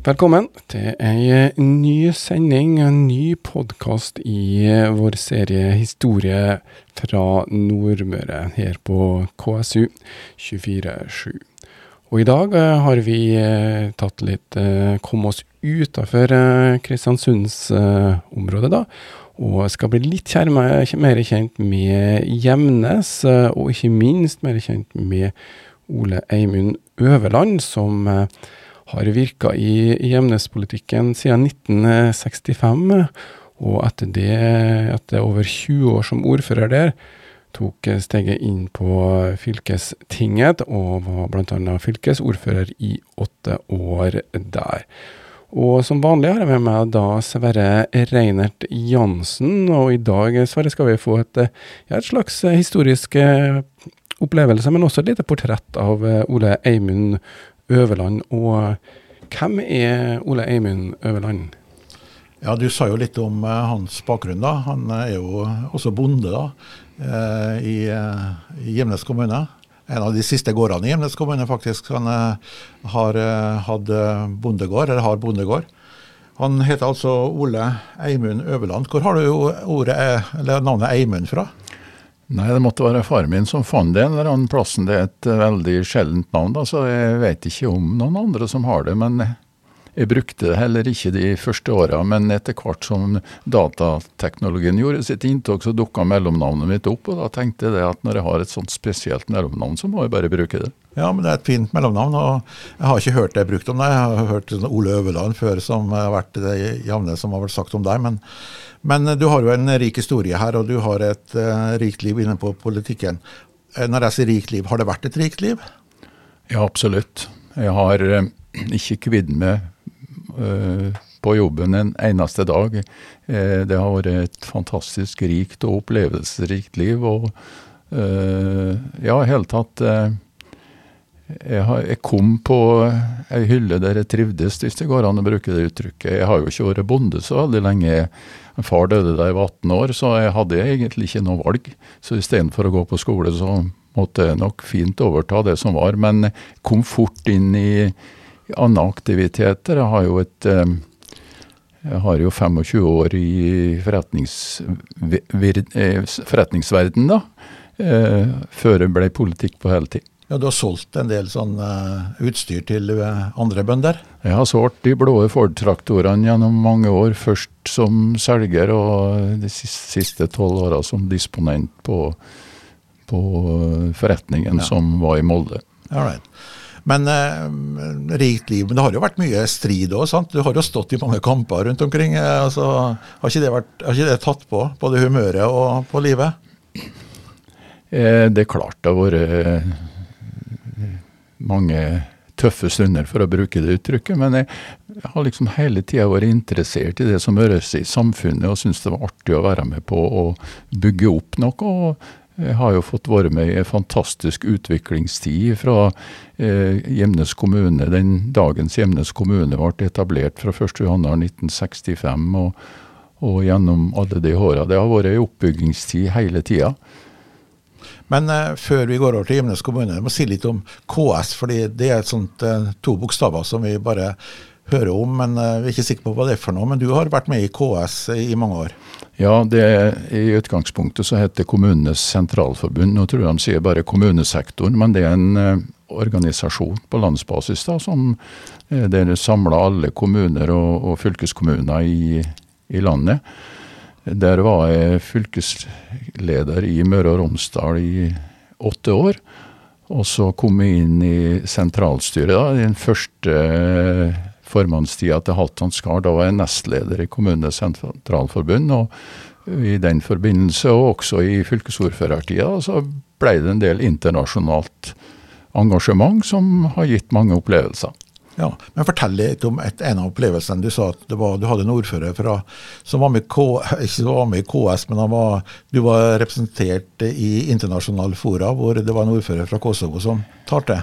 Velkommen til ei ny sending, en ny podkast i vår serie Historie fra Nordmøre her på KSU 247. Og i dag eh, har vi eh, tatt litt eh, Kom oss utafor Kristiansundsområdet, da. Og skal bli litt mer kjent med Gjemnes, og ikke minst mer kjent med Ole Eimund Øverland, som har virka i hjemnespolitikken siden 1965. Og etter det, etter over 20 år som ordfører der, tok steget inn på fylkestinget, og var bl.a. fylkesordfører i åtte år der. Og som vanlig har jeg med meg da Sverre Reinert Jansen, og i dag Sverre, skal vi få et, ja, et slags historisk opplevelse, men også et lite portrett av Ole Eimund Øverland. Og hvem er Ole Eimund Øverland? Ja, Du sa jo litt om uh, hans bakgrunn. da. Han er jo også bonde da, uh, i, uh, i Gjemnes kommune. En av de siste gårdene i Gjemnes kommune, faktisk. Han har hatt bondegård, eller har bondegård. Han heter altså Ole Eimund Øverland. Hvor har du ordet, navnet Eimund fra? Nei, det måtte være faren min som fant det en eller annen plassen. Det er et eh, veldig sjeldent navn, da, så jeg vet ikke om noen andre som har det. Men jeg brukte det heller ikke de første åra. Men etter hvert som datateknologien gjorde sitt inntog, så dukka mellomnavnet mitt opp. Og da tenkte jeg at når jeg har et sånt spesielt mellomnavn, så må jeg bare bruke det. Ja, men det er et fint mellomnavn. og Jeg har ikke hørt det brukt om deg. Jeg har hørt Ole Øverland før, som har vært det jevne som har vært sagt om deg. men men du har jo en rik historie her, og du har et uh, rikt liv inne på politikken. Eh, når jeg sier rikt liv, har det vært et rikt liv? Ja, absolutt. Jeg har uh, ikke kvidd meg på jobben en eneste dag. det har vært et fantastisk rikt og opplevelsesrikt liv. Og ja, i hele tatt jeg, kom på ei hylle der jeg trivdes, hvis det går an å bruke det uttrykket. Jeg har jo ikke vært bonde så veldig lenge. Far døde da jeg var 18 år, så jeg hadde egentlig ikke noe valg. Så istedenfor å gå på skole, så måtte jeg nok fint overta det som var. Men kom fort inn i andre aktiviteter. Jeg har jo et eh, jeg har jo 25 år i forretnings, eh, forretningsverden, da. Eh, før jeg ble politikk på heltid. Ja, Du har solgt en del sånn utstyr til andre bønder? Jeg har solgt de blå Ford-traktorene gjennom mange år. Først som selger og de siste tolv åra som disponent på, på forretningen ja. som var i Molde. Alright. Men eh, rikt liv. Men det har jo vært mye strid òg? Du har jo stått i mange kamper rundt omkring. Altså, har, ikke vært, har ikke det tatt på, både humøret og på livet? det er klart det har vært mange tøffe stunder, for å bruke det uttrykket. Men jeg, har liksom hele tida vært interessert i det som høres i samfunnet, og syns det var artig å være med på å bygge opp noe. og jeg har jo fått være med i en fantastisk utviklingstid fra eh, Gjemnes kommune. Den dagens Gjemnes kommune ble etablert fra 1.1.1965 og, og gjennom alle de åra. Det har vært en oppbyggingstid hele tida. Men eh, før vi går over til Gjemnes kommune, jeg må si litt om KS. fordi det er et sånt eh, to bokstaver som vi bare hører om, men uh, vi er ikke sikre på hva det er for noe. Men du har vært med i KS i mange år? Ja, det er, i utgangspunktet så heter Kommunenes sentralforbund. Nå tror jeg de sier bare kommunesektoren, men det er en organisasjon på landsbasis da, som der samler alle kommuner og, og fylkeskommuner i, i landet. Der var jeg fylkesleder i Møre og Romsdal i åtte år. Og så kom jeg inn i sentralstyret da, den første eh, formannstida til Halvdan Skar. Da var jeg nestleder i Kommunenes sentralforbund. Og i den forbindelse, og også i fylkesordførertida, så ble det en del internasjonalt engasjement som har gitt mange opplevelser. Ja, men Fortell litt om et, en av opplevelsene. Du sa at var, du hadde en ordfører fra, som var med, K, ikke var med i KS, men var, du var representert i internasjonale fora hvor det var en ordfører fra Kosovo som talte?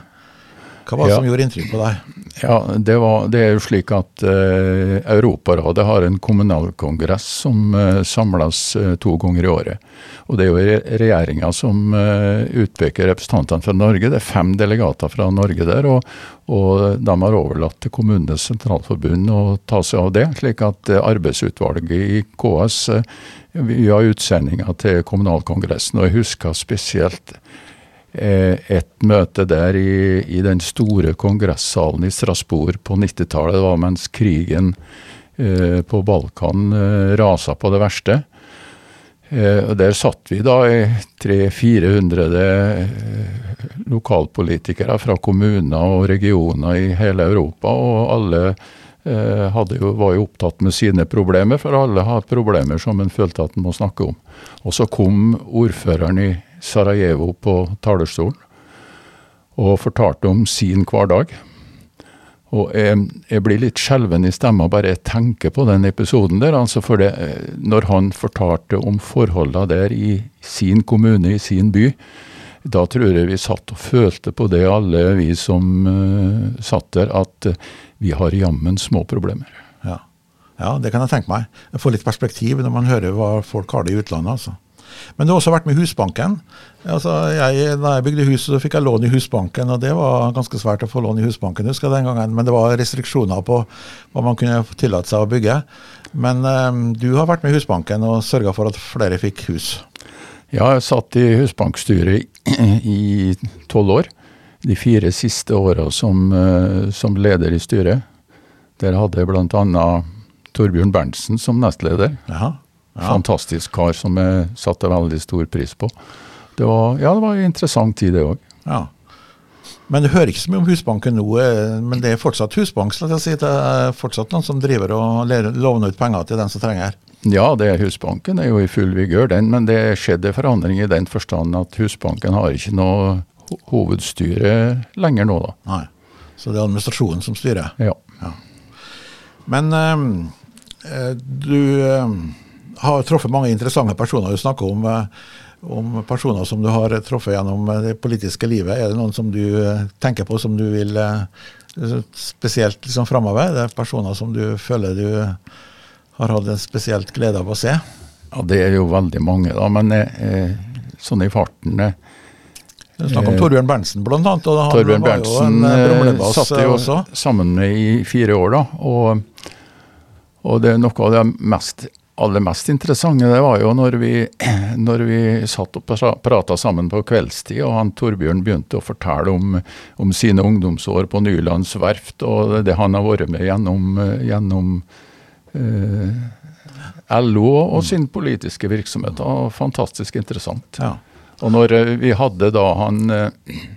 Hva var det Ja. som gjorde inntrykk på deg? Ja, det, var, det er jo slik at eh, Europarådet har en kommunalkongress som eh, samles eh, to ganger i året. Og det er jo re regjeringa som utpeker representantene fra Norge. Det er fem delegater fra Norge der, og, og de har overlatt til Kommunenes sentralforbund å ta seg av det. Slik at arbeidsutvalget i KS vi har utsendinger til kommunalkongressen. Og jeg husker spesielt et møte der i, i den store kongressalen i Strasbourg på 90-tallet. Det var mens krigen eh, på Balkan eh, rasa på det verste. Eh, og der satt vi da i 300-400 eh, lokalpolitikere fra kommuner og regioner i hele Europa, og alle eh, jo, var jo opptatt med sine problemer, for alle har problemer som en følte at en må snakke om. Og så kom ordføreren i Sarajevo på talerstolen og fortalte om sin hverdag. Og jeg, jeg blir litt skjelven i stemma bare jeg tenker på den episoden der. altså for det, eh, Når han fortalte om forholdene der i sin kommune, i sin by, da tror jeg vi satt og følte på det, alle vi som uh, satt der, at uh, vi har jammen små problemer. Ja. ja, det kan jeg tenke meg. Jeg får litt perspektiv når man hører hva folk har det i utlandet. altså. Men du har også vært med Husbanken. Altså, jeg, da jeg bygde huset, så fikk jeg lån i Husbanken, og det var ganske svært å få lån i Husbanken, husker jeg den gangen. Men det var restriksjoner på hva man kunne tillate seg å bygge. Men eh, du har vært med Husbanken og sørga for at flere fikk hus. Ja, jeg satt i husbankstyret i tolv år. De fire siste åra som, eh, som leder i styret. Der hadde jeg bl.a. Torbjørn Berntsen som nestleder. Jaha. Ja. Fantastisk kar som jeg satte veldig stor pris på. Det var, ja, det var en interessant tid, det òg. Ja. Men du hører ikke så mye om Husbanken nå, eh, men det er fortsatt husbank. skal jeg si. Det er fortsatt noen som driver og låner ut penger til den som trenger. Ja, det er Husbanken er jo i full vigør, den, men det skjedde forandring i den forstand at Husbanken har ikke noe hovedstyre lenger nå, da. Nei. Så det er administrasjonen som styrer. Ja. Men ehm, eh, du eh, har truffet mange interessante personer. Du snakker om, eh, om personer som du har truffet gjennom eh, det politiske livet. Er det noen som du eh, tenker på som du vil spesielt liksom framover? Det er personer som du føler du har hatt en spesielt glede av å se? ja, det er jo veldig mange, da, men eh, sånn i farten eh, Du snakker om Torbjørn Berntsen annet, Torbjørn jo Berntsen en brumlebass satt jo også. sammen med i fire år, da. Og, og det er noe av det mest, aller mest interessante det var jo når vi, når vi satt og pra- prata sammen på kveldstid, og han Torbjørn begynte å fortelle om, om sine ungdomsår på Nylands verft, og det han har vært med gjennom, gjennom eh, LO og sin politiske virksomhet. Det var fantastisk interessant. Ja. Og når eh, vi hadde da han eh,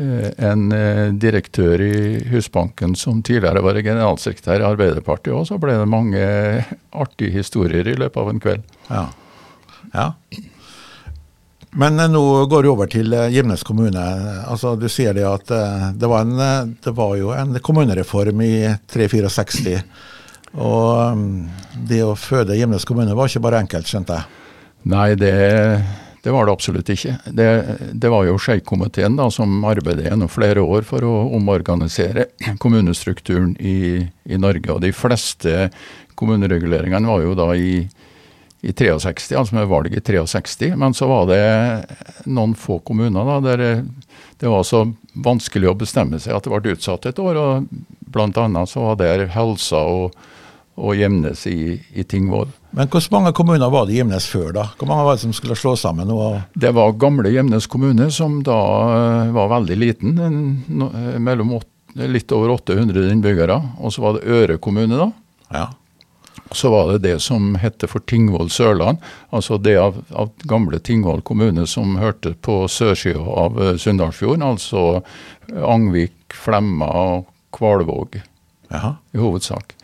en eh, direktør i Husbanken som tidligere var generalsekretær i Arbeiderpartiet òg, så ble det mange artige historier i løpet av en kveld. Ja. ja. Men eh, nå går vi over til eh, Gimnes kommune. Altså, du sier det at eh, det var, en, eh, det var jo en kommunereform i 364. Og mm, det å føde Gimnes kommune var ikke bare enkelt, skjønte jeg. Nei, det, det var det absolutt ikke. Det, det var jo Skei-komiteen som arbeidet gjennom flere år for å omorganisere kommunestrukturen i, i Norge. Og de fleste kommunereguleringene var jo da i, i 63, altså med valg i 63. Men så var det noen få kommuner da, der det var så vanskelig å bestemme seg at det ble utsatt et år. og Blant annet så var der Helsa og, og Gjemnes i, i Tingvoll. Men hvor mange kommuner var det i Gjemnes før, da? Hvor mange var det som skulle slå sammen? Det var gamle Gjemnes kommune, som da eh, var veldig liten. En, eh, mellom åt, litt over 800 innbyggere. Og så var det Øre kommune, da. ja. Så var det det som hette for Tingvoll Sørland. Altså det av, av gamle Tingvoll kommune som hørte på sørsida av eh, Sunndalsfjorden. Altså Angvik, Flemma og Kvalvåg Jaha. i hovedsak.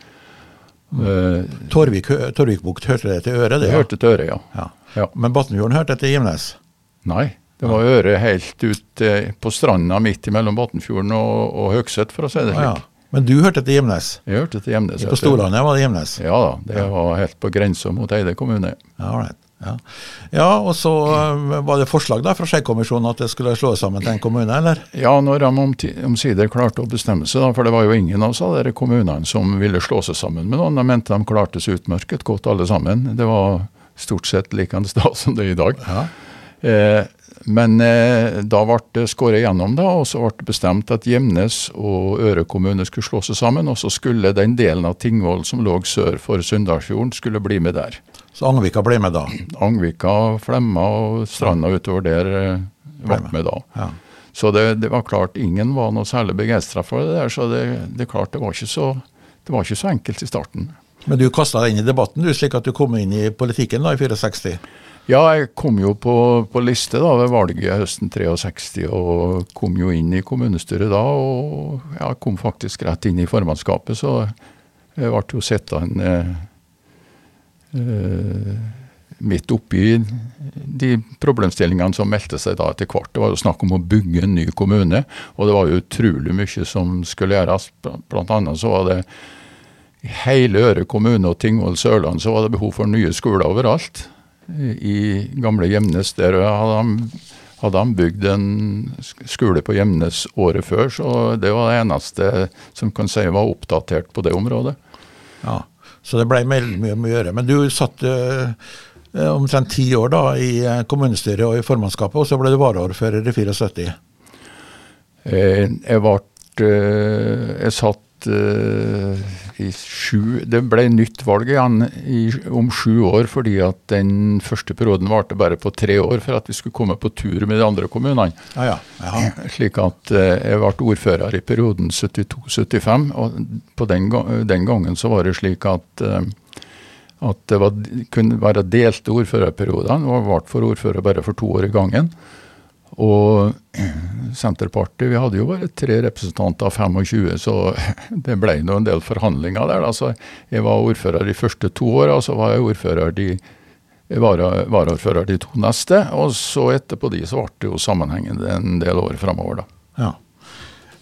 Eh, Torvik, Torvikbukt hørte det til Øre, det? det ja. hørte til Øre, ja. Ja. ja. Men Batnfjorden hørte til Gimnes? Nei, det var Øre helt ut eh, på stranda midt mellom Batnfjorden og, og Høgset, for å si det slik. ja. slik. Men du hørte til Gimnes? Jeg hørte til Gjemnes. På Storlandet var det Gimnes? Ja da, det var helt på grensa mot Eide kommune. Ja, right. Ja. ja, og så eh, var det forslag da fra Skeikommisjonen at det skulle slås sammen til en kommune, eller? Ja, når de omsider klarte å bestemme seg, da, for det var jo ingen av de kommunene som ville slå seg sammen med noen. De mente de klarte seg utmerket godt alle sammen. Det var stort sett likende da som det er i dag. Ja. Eh, men eh, da ble det skåret gjennom, da, og så ble det bestemt at Gjemnes og Øre kommune skulle slå seg sammen. Og så skulle den delen av Tingvoll som lå sør for Sunndalsfjorden, skulle bli med der. Så Angvika ble med da? Angvika, Flemma og stranda utover der eh, ble med da. Ja. Så det, det, var klart ingen var noe særlig begeistra for det der, så det, det, klart, det, var så, det var ikke så enkelt i starten. Men du kasta deg inn i debatten, du, slik at du kom inn i politikken da i 64? Ja, jeg kom jo på, på liste da ved valget høsten 63, og kom jo inn i kommunestyret da. Og jeg kom faktisk rett inn i formannskapet, så jeg ble jo sett av en Eh, midt oppi de problemstillingene som meldte seg da etter hvert. Det var jo snakk om å bygge en ny kommune, og det var jo utrolig mye som skulle gjøres. Blant annet så var det i hele Øre kommune og Tingvoll Sørland så var det behov for nye skoler overalt. I gamle Gjemnes der hadde de, hadde de bygd en skole på Gjemnes året før, så det var det eneste som kan si var oppdatert på det området. Ja. Så det ble veldig mye å gjøre. Men du satt uh, omtrent ti år da i eh, kommunestyret og i formannskapet, og så ble du varaordfører i 74. Jeg ble Jeg satt i sju Det ble nytt valg igjen i, om sju år, fordi at den første perioden varte bare på tre år for at vi skulle komme på tur med de andre kommunene. Ja, ja. Slik at uh, jeg ble ordfører i perioden 72-75, og på den, den, gangen så var det slik at at det var, kunne være delte ordførerperioder, og ble for ordfører bare for to år i gangen. Og Senterpartiet Vi hadde jo bare tre representanter av 25, så det ble nå en del forhandlinger der. Altså, jeg var ordfører de første to åra, så var jeg ordfører de varaordfører de to neste. Og så etterpå de så ble det jo sammenhengende en del år framover, da.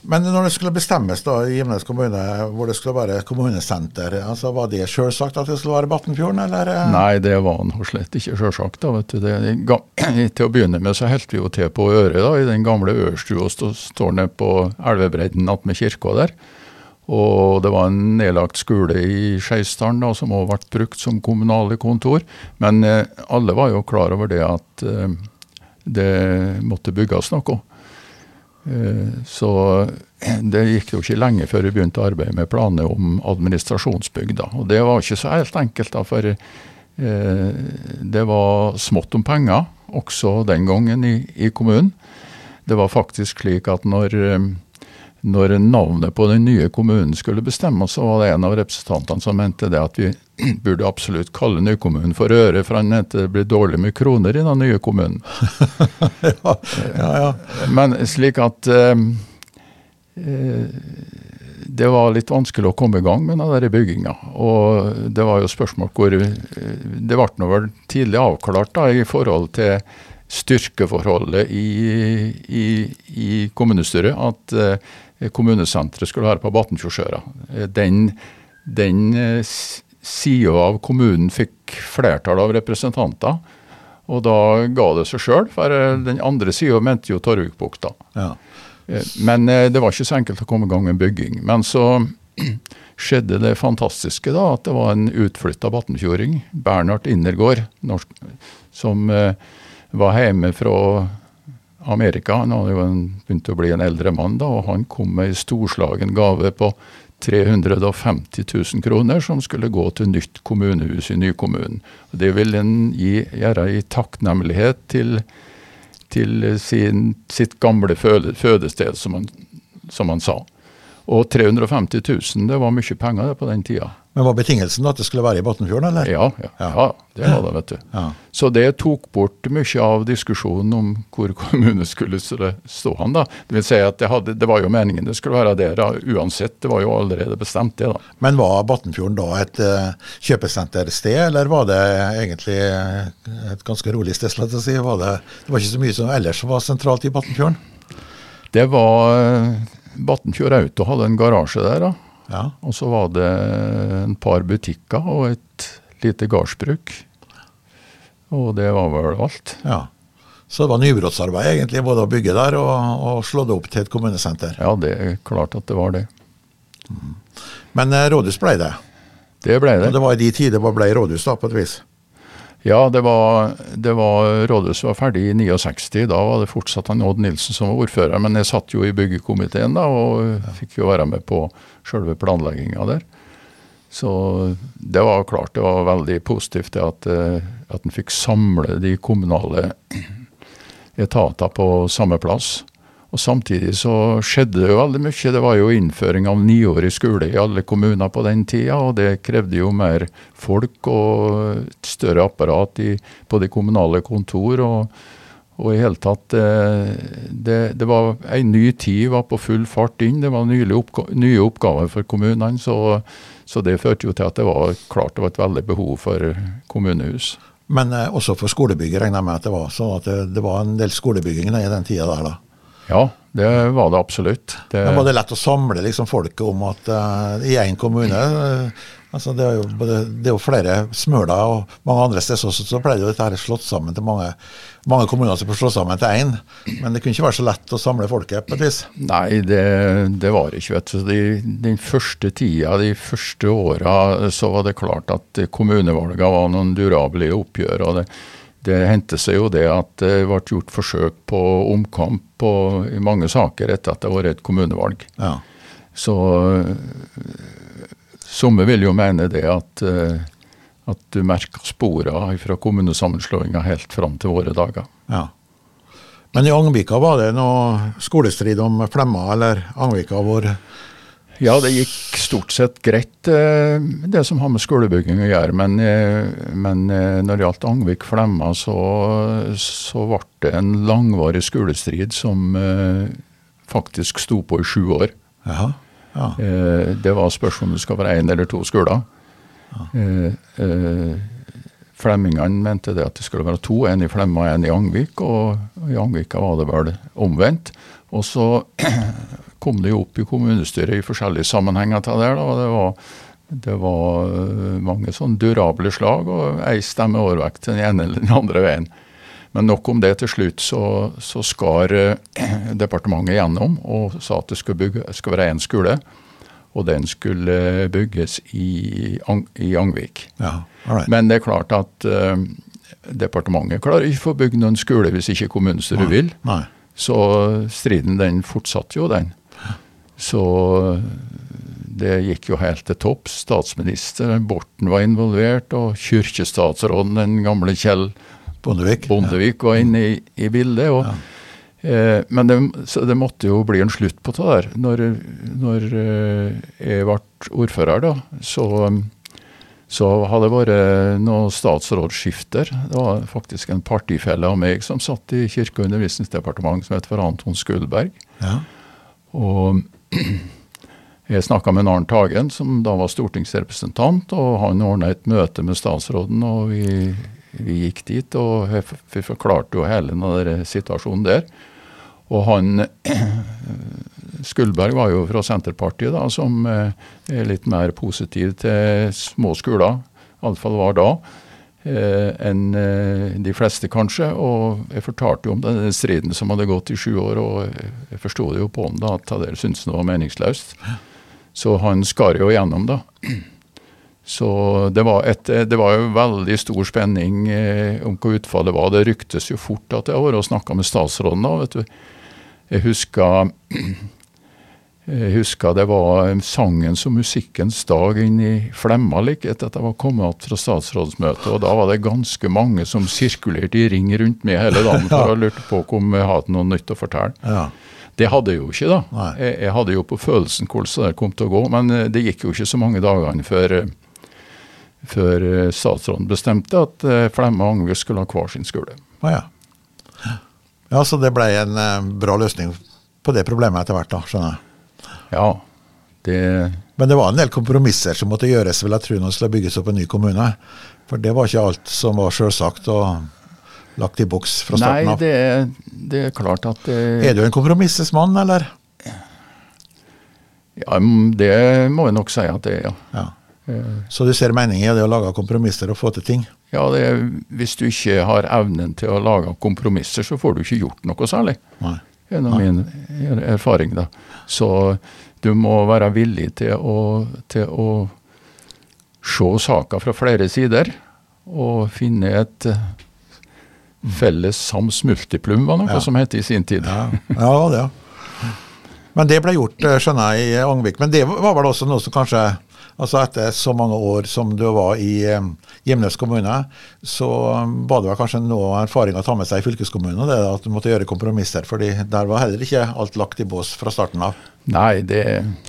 Men når det skulle bestemmes da i Gimnes kommune hvor det skulle være kommunesenter, altså var det selvsagt at det skulle være Batnfjorden, eller? Nei, det var nå slett ikke selvsagt. da, vet du. Til å begynne med så holdt vi jo til på Øre, da, i den gamle Ørstua som står nede på elvebredden attmed kirka der. Og det var en nedlagt skole i Skeisdalen som også ble brukt som kommunale kontor. Men eh, alle var jo klar over det at eh, det måtte bygges noe. Eh, så det gikk jo ikke lenge før vi begynte å arbeide med planer om administrasjonsbygg. Da. Og det var ikke så helt enkelt, da, for eh, det var smått om penger også den gangen i, i kommunen. Det var faktisk slik at når eh, når navnet på den nye kommunen skulle bestemmes, så var det en av representantene som mente det at vi burde absolutt kalle nykommunen for Øre, for han mente det blir dårlig med kroner i den nye kommunen. ja, ja, ja. Men slik at eh, eh, det var litt vanskelig å komme i gang med den bygginga. Og det var jo spørsmål hvor eh, Det ble nå vel tidlig avklart da, i forhold til styrkeforholdet i, i, i kommunestyret. At eh, kommunesenteret skulle være på Batnfjordsøra. Den, den eh, sida av kommunen fikk flertall av representanter. Og da ga det seg sjøl, for eh, den andre sida mente jo Torvikbukta. Ja. Eh, men det var ikke så enkelt å komme i gang med bygging. Men så skjedde det fantastiske, da, at det var en utflytta batnfjording, Bernhard Innergård, norsk, som var hjemme fra Amerika. Han hadde jo begynt å bli en eldre mann, da, og han kom med ei storslagen gave på 350 000 kroner som skulle gå til nytt kommunehus i nykommunen. Det ville han gjøre i takknemlighet til, til sin, sitt gamle fødested, som han, som han sa. Og 350 000, det var mye penger på den tida. Men Var betingelsen at det skulle være i Botnfjorden, eller? Ja, ja, ja. det var det, vet du. Ja. Så det tok bort mye av diskusjonen om hvor kommunen skulle stå han da. Det vil si at det, hadde, det var jo meningen det skulle være der uansett, det var jo allerede bestemt det da. Men var Botnfjorden da et uh, kjøpesentersted, eller var det egentlig et ganske rolig sted? slett å si? Var det, det, var ikke så mye som ellers var sentralt i Botnfjorden? Det var uh, Batnfjord Auto hadde en garasje der. da. Ja. Og så var det en par butikker og et lite gardsbruk. Og det var vel alt. Ja. Så det var nybrottsarbeid egentlig, både å bygge der og, og slå det opp til et kommunesenter. Ja, det er klart at det var det. Men eh, rådhus ble det. Det ble det. Og det var i de tider det ble rådhus, da, på et vis. Ja, det var, det var Rådhuset var ferdig i 69. Da var det fortsatt han Odd Nilsen som var ordfører. Men jeg satt jo i byggekomiteen da, og fikk jo være med på selve planlegginga der. Så det var klart det var veldig positivt det at, eh, at en fikk samle de kommunale etater på samme plass. Og Samtidig så skjedde det jo veldig mye. Det var jo innføring av niårig skole i alle kommuner på den tida, og det krevde jo mer folk og et større apparat i, på de kommunale kontor. og, og i hele tatt, eh, det, det var En ny tid var på full fart inn. Det var oppga nye oppgaver for kommunene. Så, så, det førte jo til at det var klart det var et veldig behov for kommunehus. Men eh, også for skolebygget regner jeg med at det var sånn at det, det var en del skolebygging i den tida der, da? Ja, det var det absolutt. Det, Men var det lett å samle liksom folket om at uh, i én kommune uh, altså det, er jo, både, det, er jo, flere Smøla og mange andre steder også, så ble det jo dette her slått sammen til mange, mange kommuner som ble slått sammen til én. Men det kunne ikke være så lett å samle folket på et vis? Nei, det, det var ikke. vet du. De, den første tida, de første åra, så var det klart at kommunevalgene var noen durable oppgjør. og det det hendte seg jo det at det ble gjort forsøk på omkamp på, i mange saker etter at det har vært et kommunevalg. Ja. Så somme vil jo mene det at, eh, at du merker sporene fra kommunesammenslåinga helt fram til våre dager. Ja. Men i Angvika var det noe skolestrid om Flemma eller Angvika hvor ja, det gikk stort sett greit, eh, det som har med skolebygging å gjøre. Men, eh, men eh, når det gjaldt Angvik-Flemma, så, så ble det en langvarig skolestrid som faktisk sto på i sju år. Jaha, ja. Det var spørsmål om det skal være én eller to skoler. Ja. Flemmingene mente det at det skulle være to, en i Flemma og en i Angvik. Og i Angvika var det vel omvendt. Og så kom det jo opp i kommunestyret i forskjellige sammenhenger til det. og det var, det var eh, mange sånn durable slag, og ei stemme overvekt den ene eller den andre veien. Men nok om det. Til slutt så, så skar eh, departementet gjennom og sa at det skulle, bygge, skulle være én skole. Og den skulle bygges i, i Angvik. Ja, right. Men det er klart at uh, departementet klarer ikke å få bygd noen skole hvis ikke kommunestyret vil. Nei. Så striden den fortsatte jo, den. Så det gikk jo helt til topps. Statsminister Borten var involvert, og kirkestatsråden, den gamle Kjell Bondevik, Bondevik var inne i, i bildet. og ja. eh, Men det, det, måtte jo bli en slutt på det der. Når, når eh, jeg ble ordfører, da, så, så hadde det vært noen statsrådsskifter. Det var faktisk en partifelle av meg som satt i Kirke- og undervisningsdepartementet, som het for Anton Skulberg. Ja. Og jeg snakka med Arnt Hagen, som da var stortingsrepresentant, og han ordna et møte med statsråden, og vi, vi gikk dit. Og vi forklarte jo hele den situasjonen der. Og han Skulberg var jo fra Senterpartiet, da, som eh, er litt mer positiv til små skoler. Iallfall var da. Eh, enn eh, de fleste, kanskje. Og jeg fortalte jo om denne striden som hadde gått i sju år, og jeg forsto det jo på ham da at Tadel syntes det var meningsløst. Så han skar jo igjennom, da. Så det var, et, det var jo veldig stor spenning eh, om hva utfallet var. Det ryktes jo fort at jeg har vært og snakka med statsråden da. vet du. Jeg husker jeg husker det var sangens og musikkens dag inne i Flemma like etter at jeg var kommet tilbake fra statsrådsmøtet. og Da var det ganske mange som sirkulerte i ring rundt meg hele dagen for å lurte på om jeg hadde noe nytt å fortelle. Ja. Det hadde jeg jo ikke, da. Jeg, jeg, hadde jo på følelsen hvordan det kom til å gå. Men eh, det gikk jo ikke så mange dagene før, eh, før eh, statsråden bestemte at Flemma og Angve skulle ha hver sin skole. Ah, ja. ja, så det ble en bra løsning på det problemet etter hvert, da, skjønner jeg. Ja, det Men det var en del kompromisser som måtte gjøres vil jeg tro, når det skulle bygges opp en ny kommune. For det var ikke alt som var selvsagt og lagt i boks fra starten av. Nei, det, det, er klart at det Er du en kompromissets mann, eller? Ja, det må jeg nok si at det er, ja. ja. Så du ser mening i det å lage kompromisser og få til ting? Ja, det, Hvis du ikke har evnen til å lage kompromisser, så får du ikke gjort noe særlig. Nei. Gjennom min erfaring, da. Så du må være villig til å, til å se saka fra flere sider, og finne et eh, felles sams multiplum, var noe Ja. som het i sin tid. Ja, ja det. Men det ble gjort, eh, skjønner jeg, i Angvik. Men det var vel også noe som kanskje altså Etter så mange år som du var i eh, Gjemnes kommune, så eh, var det kanskje noe erfaring å ta med seg i fylkeskommunen, det at du måtte gjøre kompromisser. fordi der var heller ikke alt lagt i bås fra starten av. Nei, det,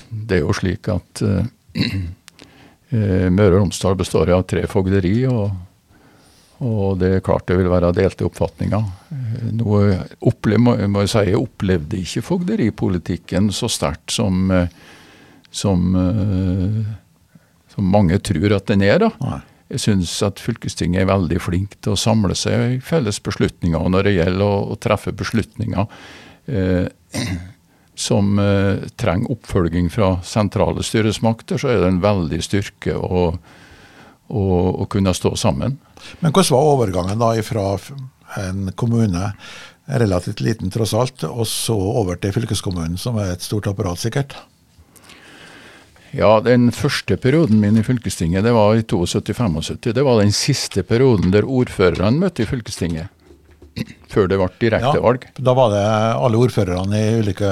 det er jo slik at eh, Møre og Romsdal består av tre fogderi, og, og det er klart det vil være delte oppfatninger. Noe opple må, må jeg si, opplevde ikke fogderipolitikken så sterkt som, som, som mange tror at den er. da. Nei. Jeg syns at fylkestinget er veldig flink til å samle seg i felles beslutninger. Når det gjelder å, å treffe beslutninger eh, som eh, trenger oppfølging fra sentrale styresmakter, så er det en veldig styrke å, å, å kunne stå sammen. Men hvordan var overgangen da fra en kommune, relativt liten tross alt, og så over til fylkeskommunen, som er et stort apparat sikkert? Ja, den første perioden min i fylkestinget, det var i 72-75. Det var den siste perioden der ordførerne møtte i fylkestinget. Før det ble direktevalg. da var det alle ordførerne i ulike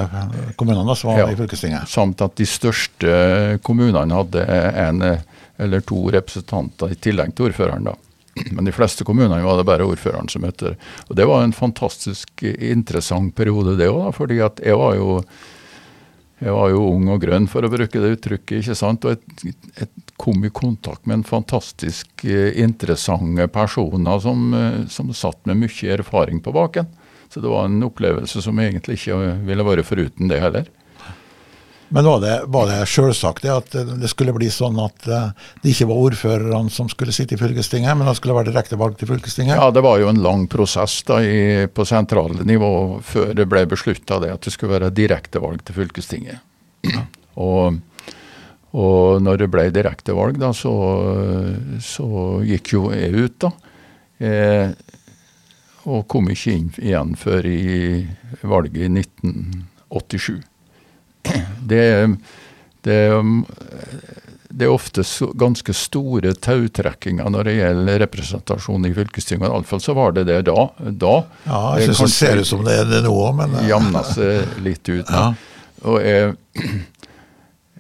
kommunene som var Ja. i fylkestinget. Samt at de største kommunene hadde en eller to representanter i tillegg til ordføreren. da. Men de fleste kommunene var det bare ordføreren som møtte. Og Det var en fantastisk interessant periode, det òg. Fordi at jeg var jo jeg var jo ung og grønn, for å bruke det uttrykket. ikke sant? Og jeg, jeg kom i kontakt med en fantastisk eh, interessante personer som, eh, som satt med mye erfaring på baken. Så det var en opplevelse som egentlig ikke ville vært foruten det heller. Men var det, var det selvsagt at det skulle bli sånn at eh, det ikke var ordførerne som skulle sitte i fylkestinget, men det skulle være direkte valg til fylkestinget? Ja, det var jo en lang prosess da i, på sentrale nivå før det ble beslutta at det skulle være direktevalg til fylkestinget. Og, og når det ble direktevalg, da, så, så gikk jo jeg ut, da. Eh, og kom ikke inn igjen før i valget i 1987. Det, det, det er ofte ganske store tautrekkinger når det gjelder representasjon i fylkestinget. Iallfall så var det det da. da Ja, jeg syns det ser ut som det er det nå òg, men eh, Jamna seg litt ut. Ja. Og jeg,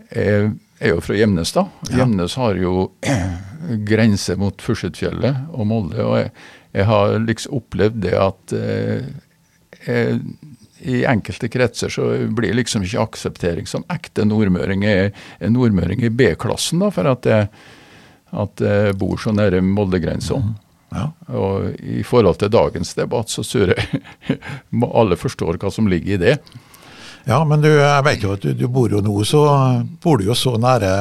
jeg er jo fra Gjemnes, da. Ja. Gjemnes har jo grense mot Fursetfjellet og Molde. Og jeg, jeg har liksom opplevd det at eh, jeg, i enkelte kretser så blir liksom ikke akseptering som ekte nordmøring. Er nordmøring i B-klassen, da, for at jeg, at jeg bor så nære Molde-grensa. ja. Og i forhold til dagens debatt, så tror jeg alle forstår hva som ligger i det. ja, men du, jeg vet jo at du, du bor jo nå, så bor du jo så nære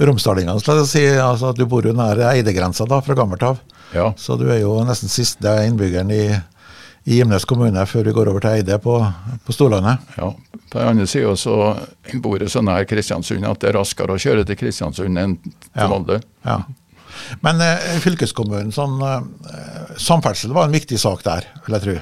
romsdalingene, skal jeg si. Altså, du bor jo nær Eidegrensa da, fra gammelt av. Ja. Så du er jo nesten siste innbyggeren i, i Gimnes kommune før vi går over til Eide på, på Storlandet. Ja, På den andre sida så bor jeg så nær Kristiansund at det er raskere å kjøre til Kristiansund enn til Ja. Molde. Ja. Men eh, fylkeskommunen, sånn, eh, samferdsel var en viktig sak der, vil jeg tro.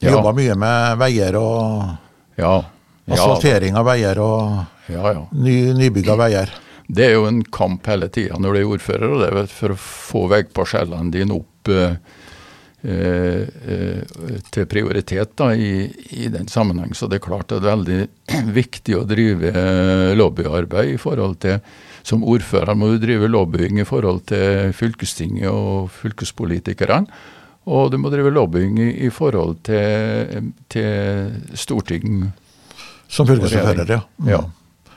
De Ja. jobba mye med veier og Ja, ja, asfaltering av veier og ja, ja. ny, nybygg av veier. Det er jo en kamp hele tida når du er ordfører, og det er for å få veiparsellene dine opp eh, til prioritet da, i, i den sammenheng. Så det er klart det er veldig viktig å drive eh, lobbyarbeid i forhold til Som ordfører må du drive lobbying i forhold til fylkestinget og fylkespolitikerne. Og du må drive lobbying i, i forhold til, til storting. Som fylkesordfører, ja. Mm. Ja.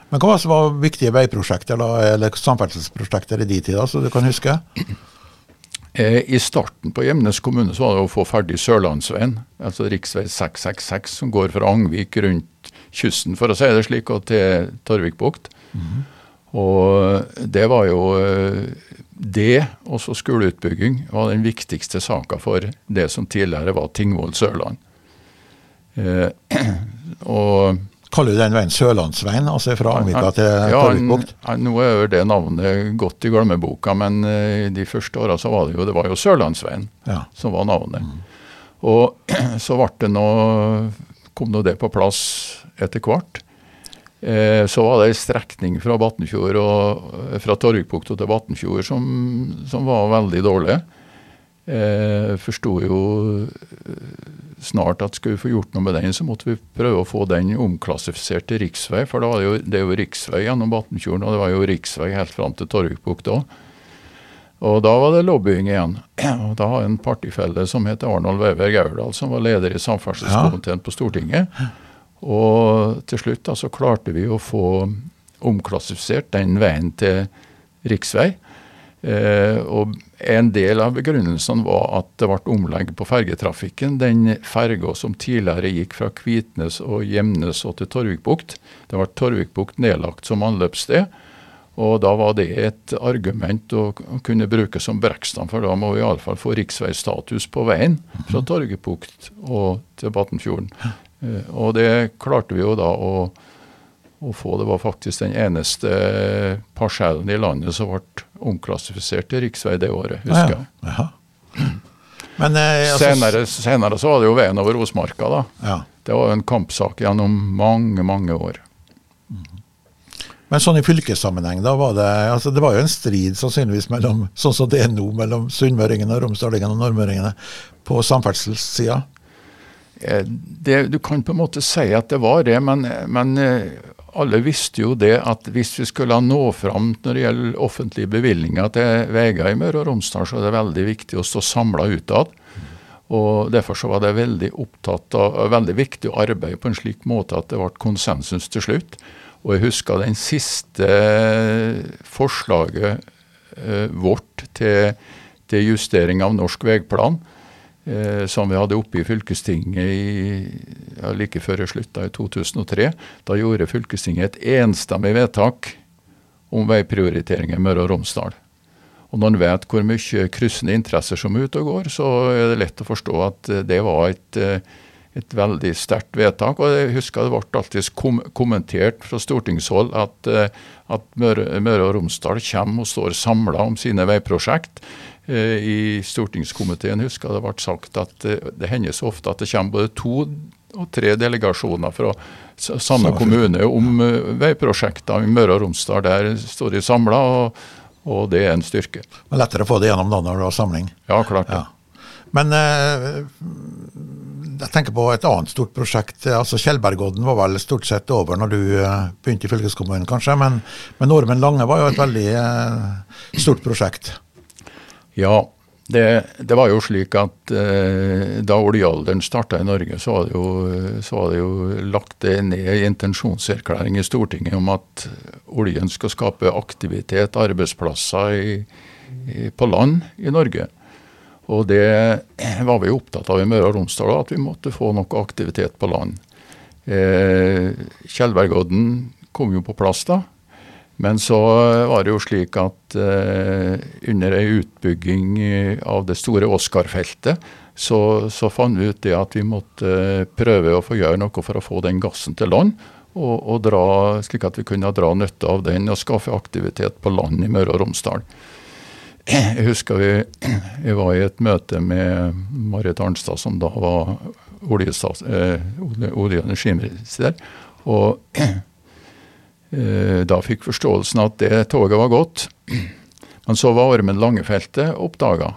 Men hva var viktige veiprosjekter da, eller samferdselsprosjekter i de tider, så du kan huske? Eh, I starten på Gjemnes kommune så var det å få ferdig Sørlandsveien, altså rv. 666, som går fra Angvik rundt kysten, for å si det slik, og til Torvikbukt. Og det var jo eh, Det, også skoleutbygging, var den viktigste saka for det som tidligere var Tingvoll Sørland. Eh, og Kaller du den veien Sørlandsveien, altså fra Angvika til Ja, Torvikbukt? nå er det navnet godt i glemmeboka, men eh, de første åra så var det jo, det var jo Sørlandsveien Ja. som var navnet. Og så det nå, kom nå det på plass etter hvert. Eh, så var det ei strekning fra eh, fra Torvikbukta til Batnfjord som, som var veldig dårlig. Eh, Forsto jo eh, snart at skulle vi få gjort noe med den, så måtte vi prøve å få den omklassifisert til riksvei. For da var det, jo, det er jo riksvei gjennom Batnfjorden, og det var jo riksvei helt fram til Torvikbukta. Og da var det lobbying igjen. Og da har en partifelle som heter Arnold Weber Gaurdal, som var leder i samferdselskomiteen på Stortinget. Og til slutt da, så klarte vi å få omklassifisert den veien til riksvei. Eh, og en del av begrunnelsen var at det ble omlegg på fergetrafikken. Den ferga som tidligere gikk fra Kvitnes og Gjemnes og til Torvikbukt, det ble Torvikbukt nedlagt som anløpssted. Og da var det et argument å kunne bruke som brekkstand, for da må vi iallfall få riksveistatus på veien fra Torgebukt og til Batnfjorden. Eh, Og det klarte vi jo da å, å få. Det var faktisk den eneste parsellen i landet som ble omklassifisert til riksvei det året, husker jeg. Ja. Men eh, altså, Senere, senere så var det jo veien over Osmarka, da. ja. Det var jo en kampsak gjennom mange, mange år. Men sånn i fylkessammenheng, da var det altså Det var jo en strid sannsynligvis mellom sånn som det er nå, mellom sunnmøringene, romsdalingene og nordmøringene på samferdselssida. Eh, du kan på en måte si at det var det, men, men eh, alle visste jo det at hvis vi skulle nå fram når det gjelder offentlige bevilgninger til veier i Møre og Romsdal, så er det veldig viktig å stå samla utad. Og Derfor så var det veldig, opptatt av, veldig viktig å arbeide på en slik måte at det ble konsensus til slutt. Og jeg husker den siste forslaget eh, vårt til, til justering av norsk veiplan eh, som vi hadde oppe i fylkestinget i, ja, like før jeg slutta i 2003. Da gjorde fylkestinget et enstemmig vedtak om veiprioriteringer i Møre og Romsdal. Og når en vet hvor mye kryssende interesser som er ute og går, så er det lett å forstå at eh, det var et, eh, et veldig sterkt vedtak. Og jeg husker det ble alltid kom kommentert fra stortingshold at, eh, at Møre, Møre og Romsdal kommer og står samla om sine veiprosjekt. Eh, I stortingskomiteen husker jeg det ble sagt at eh, det hender så ofte at det kommer både to og tre delegasjoner fra samme kommune om eh, veiprosjekter i Møre og Romsdal. Der står de samla, og, og det er en styrke. Var lettere å få det gjennom da når du har samling. Ja, klart det. Ja. Men eh, jeg tenker på et annet stort prosjekt. altså Tjeldbergodden var vel stort sett over når du begynte i fylkeskommunen, kanskje. Men, men Ormen Lange var jo et veldig eh, stort prosjekt. Ja, det, det var jo slik at eh, da oljealderen starta i Norge, så var, jo, så var det jo lagt det ned i intensjonserklæring i Stortinget om at oljen skal skape aktivitet, arbeidsplasser i, i, på land i Norge. Og det var vi opptatt av i Møre og Romsdal, at vi måtte få noe aktivitet på land. Eh, Tjeldbergodden kom jo på plass da. Men så var det jo slik at eh, under ei utbygging eh, av det store Oscar-feltet, så, så fant vi ut det at vi måtte prøve å få gjøre noe for å få den gassen til land. Og, og dra, slik at vi kunne dra nytte av den og skaffe aktivitet på land i Møre og Romsdal. Jeg husker vi, jeg var i et møte med Marit Arnstad, som da var eh, olje- og energiminister. Og eh, da fikk forståelsen at det toget var gått. Men så var Ormen Langefeltet oppdaga.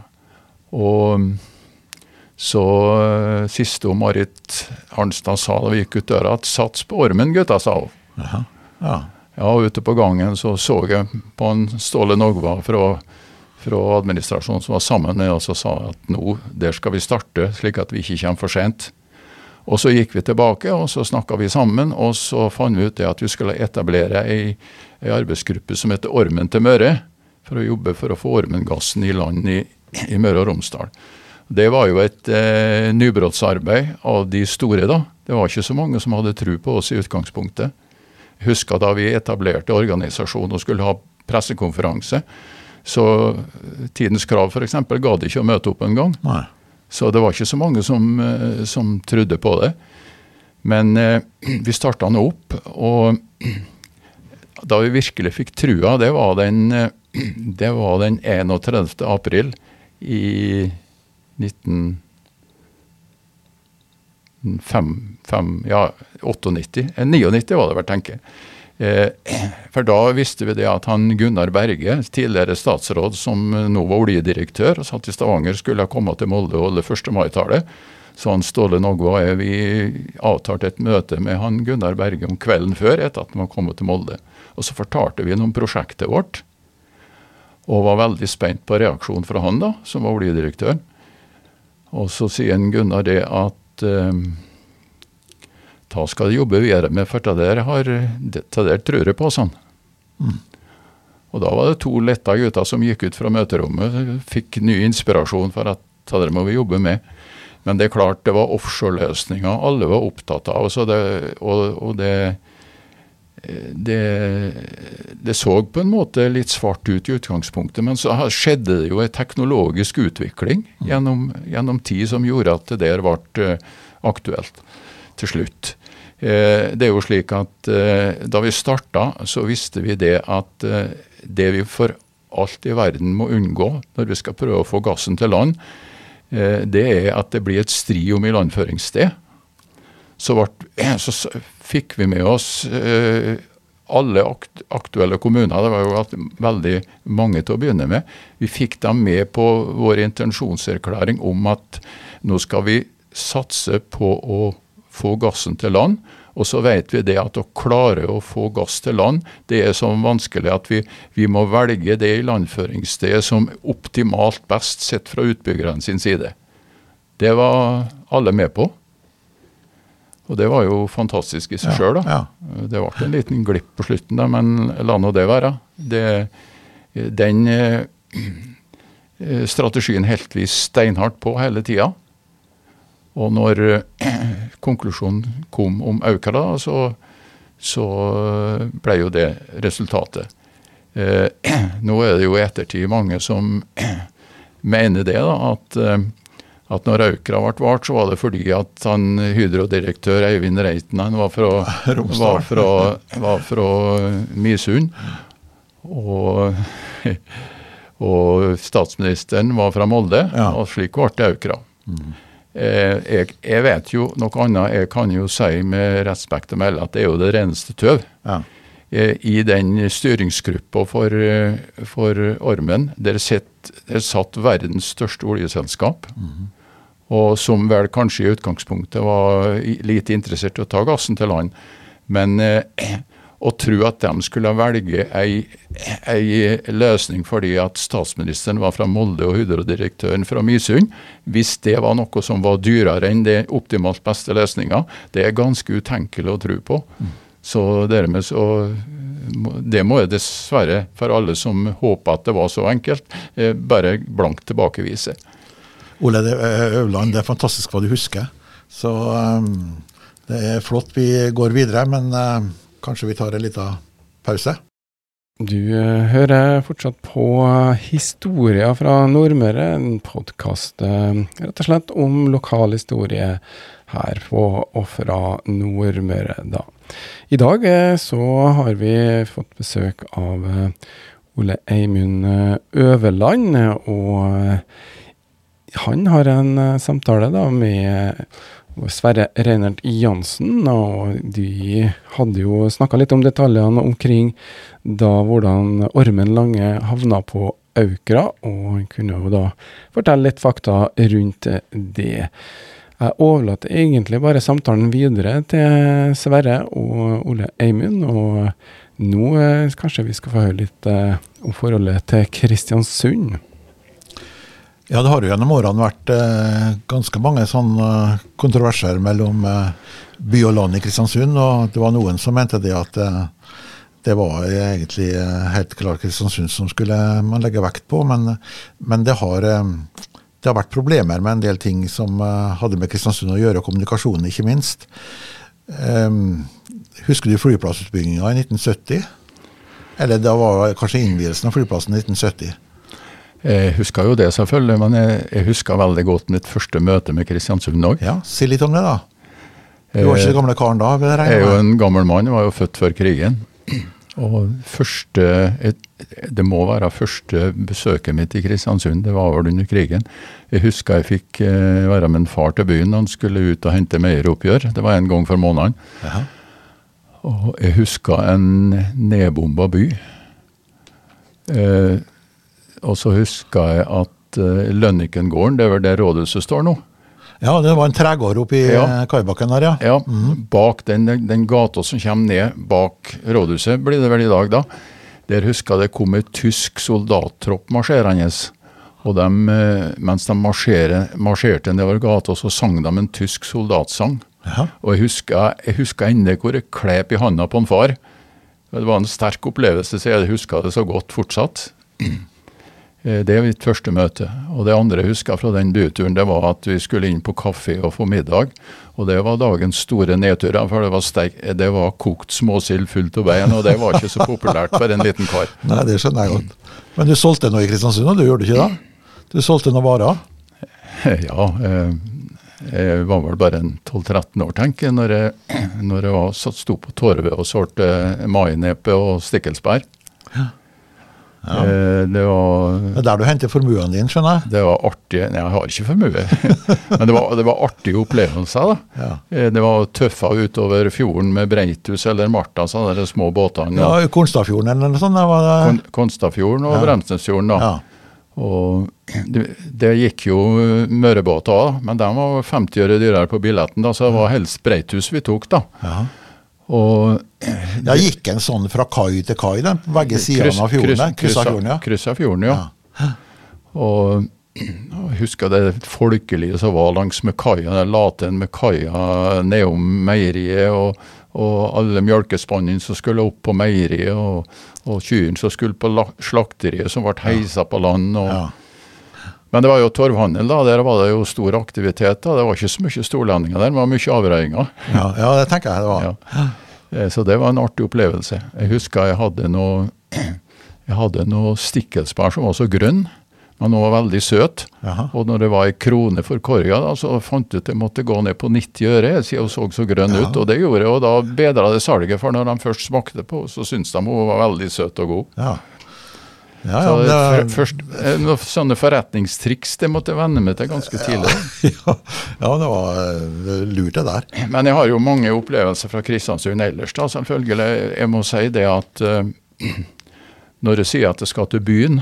Og så eh, siste om Marit Arnstad sa da vi gikk ut døra, at 'sats på Ormen, gutta', sa hun. Jaha. Ja. Ja, ute på gangen så så jeg på en Ståle Nogva fra, fra administrasjonen som var sammen med oss og sa at nå, der skal vi starte, slik at vi ikke kommer for sent. Og så gikk vi tilbake, og så snakka vi sammen, og så fant vi ut det at vi skulle etablere ei, ei arbeidsgruppe som heter Ormen til Møre, for å jobbe for å få ormengassen i land i, i Møre og Romsdal. Det var jo et eh, nybrottsarbeid av de store, da. Det var ikke så mange som hadde tro på oss i utgangspunktet. Jeg husker da vi etablerte organisasjonen og skulle ha pressekonferanse, så Tidens Krav f.eks. ga det ikke å møte opp engang. Så det var ikke så mange som, eh, som trodde på det. Men eh, vi starta nå opp, og da vi virkelig fikk trua, det var den, eh, det var den 31. april i 19... 5, 5, ja, 98, 99 var det vel, tenker jeg. Eh, for da visste vi det at han Gunnar Berge, tidligere statsråd som nå var oljedirektør, og satt i Stavanger, skulle komme til Molde og holde 1. mai-tale. Så han Ståle Nogva og jeg vi avtalte et møte med han Gunnar Berge om kvelden før, etter at han var kommet til Molde. Og så fortalte vi om prosjektet vårt, og var veldig spent på reaksjonen fra han, da, som var oljedirektør. Og så sier Gunnar det at uh, da skal de jobbe videre med, for det der, har, det der tror jeg på, sånn. Mm. Og da var det to letta gutter som gikk ut fra møterommet, fikk ny inspirasjon for at det der må vi jobbe med. Men det er klart, det var offshore-løsninger alle var opptatt av. Det, og, og det, det, det, så på en måte litt svart ut i utgangspunktet, men så skjedde det jo en teknologisk utvikling gjennom, gjennom tid som gjorde at det der ble eh, aktuelt til slutt. Eh, det er jo slik at eh, Da vi starta, så visste vi det at det vi for alt i verden må unngå når vi skal prøve å få gassen til land, det er at det blir et stri om ilandføringssted. Så, så fikk vi med oss alle aktuelle kommuner, det var jo veldig mange til å begynne med, vi fikk dem med på vår intensjonserklæring om at nå skal vi satse på å få gassen til land. Og så vet vi det at å klare å få gass til land, det er så vanskelig at vi, vi må velge det ilandføringsstedet som optimalt best sett fra utbyggerne sin side. Det var alle med på. Og det var jo fantastisk i seg ja, sjøl, da. Ja. Det ble en liten glipp på slutten, da, men la nå det være. Det, den eh, strategien holdt vi steinhardt på hele tida. Og når eh, konklusjonen kom om Aukala, så, så ble jo det resultatet. Eh, nå er det jo i ettertid mange som mener det, da, at at når Aukra ble vart, så var det fordi at han Hydro-direktør Eivind Reiten han var fra, var fra, var fra Misund. Og, og, statsministeren var fra Molde, ja. og slik ble det Aukra. Mm. Eh, jeg, jeg, vet jo noe annet. Jeg kan jo si med respekt å melde at det er jo det reneste tøv. Ja. Eh, I den styringsgruppa for, for Ormen, der satt, satt verdens største oljeselskap. Mm og som vel kanskje i utgangspunktet var lite interessert i å ta gassen til land. Men eh, å tro at de skulle velge ei, ei, løsning fordi at statsministeren var fra Molde og Hydro-direktøren fra Mysund, hvis det var noe som var dyrere enn det optimalt beste løsninga, det er ganske utenkelig å tro på. Mm. Så dermed så Det må jeg dessverre, for alle som håper at det var så enkelt, eh, bare blankt tilbakevise. Ole Øvland, det er fantastisk hva du husker. Så um, det er flott vi går videre, men uh, kanskje vi tar en liten pause? Du uh, hører fortsatt på uh, Historier fra Nordmøre, en podkast uh, rett og slett om lokal historie her på og fra Nordmøre, da. I dag så har vi fått besøk av Ole Eimund Øverland. og han har en samtale da med Sverre Reinert Jansen, og de hadde jo snakka litt om detaljene omkring da hvordan Ormen Lange havna på Aukra, og han kunne jo da fortelle litt fakta rundt det. Jeg overlater egentlig bare samtalen videre til Sverre og Ole Eimund, og nå eh, kanskje vi skal få høre litt eh, om forholdet til Kristiansund. Ja, det har jo gjennom årene vært eh, ganske mange sånne eh, kontroverser mellom eh, by og land i Kristiansund. Og det var noen som mente det at eh, det var egentlig eh, helt klart Kristiansund som skulle man legge vekt på. Men, men det, har, eh, det, har, vært problemer med en del ting som hadde med Kristiansund å gjøre, og kommunikasjonen ikke minst. husker du flyplassutbygginga i 1970? Eller da var kanskje innvielsen av flyplassen i 1970? Jeg husker jo det, selvfølgelig, men jeg, jeg husker veldig godt mitt første møte med Kristiansund òg. Ja, si litt om det, da. Du var ikke den gamle karen da? jeg Jeg er jo en gammel mann, jeg var jo født før krigen. Og første, det må være første besøket mitt i Kristiansund, det var vel under krigen. Jeg husker jeg fikk eh, være med en far til byen, han skulle ut og hente meieroppgjør. Det var en gang for måneden. Jaha. Og jeg husker en nedbomba by. Eh, og så husker jeg at eh, Lønnikengården, det er vel der rådhuset står nå. Ja, det var en tregård oppe i Ja. eh, kaibakken der, ja. Ja, bak den, den gata som kommer ned bak rådhuset, blir det vel i dag da. Der husker jeg det kom et tysk soldattropp marsjerende. Og dem, eh, mens de marsjere, marsjerte nedover gata, så sang de en tysk soldatsang. Ja. Og jeg husker, jeg husker ennå hvor jeg klep i handa på en far. Det var en sterk opplevelse, så jeg husker det så godt fortsatt. Eh, Det er mitt første møte. Og det andre jeg husker fra den byturen, det var at vi skulle inn på kafé og få middag. Og det var dagens store nedtur, for det var, sterk, det var kokt småsild fullt av bein, og det var ikke så populært for en liten kar. Nei, det skjønner jeg godt. Men du solgte noe i Kristiansund, og du gjorde ikke det? Du solgte noen varer? Ja, eh, jeg var vel bare en 12-13 år, tenker jeg, når jeg, når jeg var, satt, sto på Torvet og solgte mainepe og stikkelsbær. Eh, Det var Det er der du henter formuen din, skjønner jeg. Det var artig Nei, jeg har ikke formue. Men det var, det var artige opplevelser, da. Ja. Eh, Det var tøffa utover fjorden med Breitus eller Marta, sånne der små båtene. Ja, Konstafjorden Konstadfjorden eller noe sånt. var det. Kon Konstafjorden og Ja. Bremsnesfjorden, da. Ja. Og det, det gikk jo mørebåter òg, men de var 50 øre dyrere på billetten, da, så det var helst Breitus vi tok, da. Ja. Og Ja, gikk en sånn fra kai til kai, den, på begge sidene av fjorden? Kryssa fjorden, ja. Kryssa fjorden, ja. Og og jeg husker det folkelige som var langs med kaia. Til med kaia nedom meieriet, og, og alle mjølkespannene som skulle opp på meieriet, og, og kyrne som skulle på slakteriet, som ble heisa på land. og Ja. Men det var jo torvhandel, da. Der var det jo stor aktivitet. da. Det var ikke så mye storlendinger der, det var mye avreiinger. Ja, ja, det tenker jeg det var. Ja. Eh, Så det var en artig opplevelse. Jeg husker jeg hadde noe jeg hadde noe stikkelsbær som var så grønn, men den var veldig søt. Aha. Og når det var ei krone for korga, da, så fant jeg ut at jeg måtte gå ned på 90 øre, siden hun så så grønn Ja. ut. Og det gjorde jeg, og da bedra det salget, for når de først smakte på, så syntes de hun var veldig søt og god. Ja. Ja, ja, det, det, først, eh, noen sånne forretningstriks det måtte jeg venne meg til ganske tidlig. ja, ja, det var eh, lurt det der. Men jeg har jo mange opplevelser fra Kristiansund ellers, da, selvfølgelig. Jeg må si det at uh, når jeg sier at jeg skal til byen,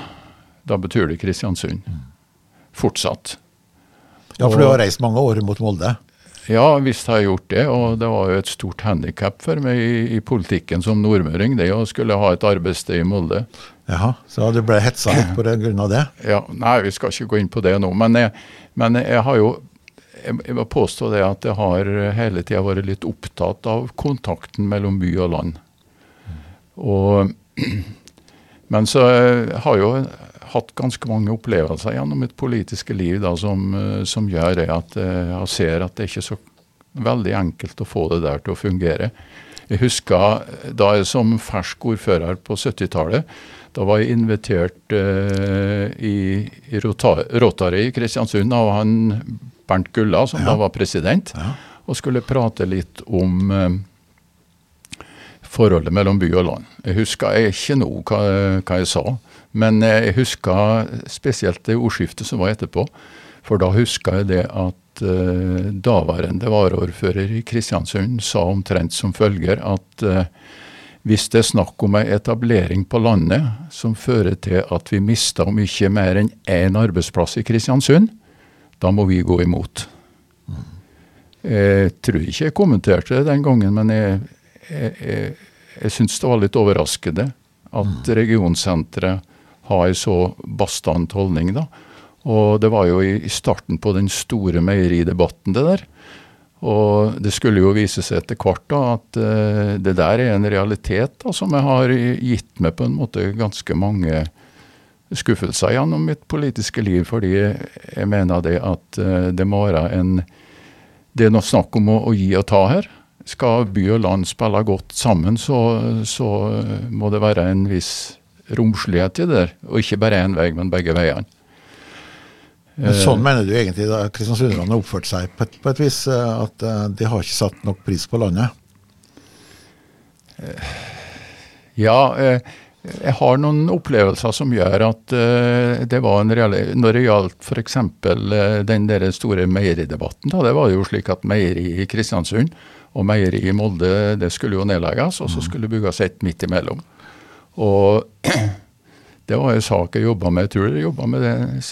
da betyr det Kristiansund. Fortsatt. Ja, for du har reist mange år mot Molde. Ja, visst har jeg gjort det, og det var jo et stort handikap for meg i, i politikken som nordmøring, det å skulle ha et arbeidssted i Molde. Jaha, Så du ble hetsa litt det- av det? Ja, Nei, vi skal ikke gå inn på det nå, men jeg, men jeg har jo jeg, må påstå det at jeg har hele tida vært litt opptatt av kontakten mellom by og land. Og, men så eh, har jeg jo hatt ganske mange opplevelser gjennom mitt politiske liv da, som, eh, som gjør det at eh, jeg ser at det er ikke så veldig enkelt å få det der til å fungere. Jeg husker da jeg som fersk ordfører på 70-tallet, da var jeg invitert uh, i, i Rotary i Kristiansund av han Bernt Gulla, som Ja. da var president, Ja. og skulle prate litt om uh, forholdet mellom by og land. Jeg husker jeg ikke nå hva, hva jeg sa, men jeg husker spesielt det ordskiftet som var etterpå. For da husker jeg det at uh, daværende varaordfører i Kristiansund sa omtrent som følger at hvis det er snakk om ei etablering på landet som fører til at vi mister om ikke mer enn én arbeidsplass i Kristiansund, da må vi gå imot. Jeg tror ikke jeg kommenterte det den gangen, men jeg, jeg, jeg, jeg syns det var litt overraskende at regionsenteret har en så bastant holdning. da. Og det var jo i, i starten på den store meieridebatten, det der. Og det skulle jo vise seg etter hvert da at uh, det der er en realitet da, som jeg har gitt meg på en måte ganske mange skuffelser gjennom mitt politiske liv, fordi jeg mener det at uh, det må være en Det er noe snakk om å, å gi og ta her. Skal by og land spille godt sammen, så, så må det være en viss romslighet i det og ikke bare én vei, men begge veiene. Men sånn mener du egentlig da kristiansunderne har oppført seg på et, på et vis? At de har ikke satt nok pris på landet? Ja, jeg har noen opplevelser som gjør at det var en real... Når det gjaldt f.eks. den der store meieridebatten, da, det var jo slik at meieri i Kristiansund og meieri i Molde det skulle jo nedlegges, og så mm. skulle det bygges et midt imellom. Og det var en sak jeg jobba med. Jeg tror jeg jobba med,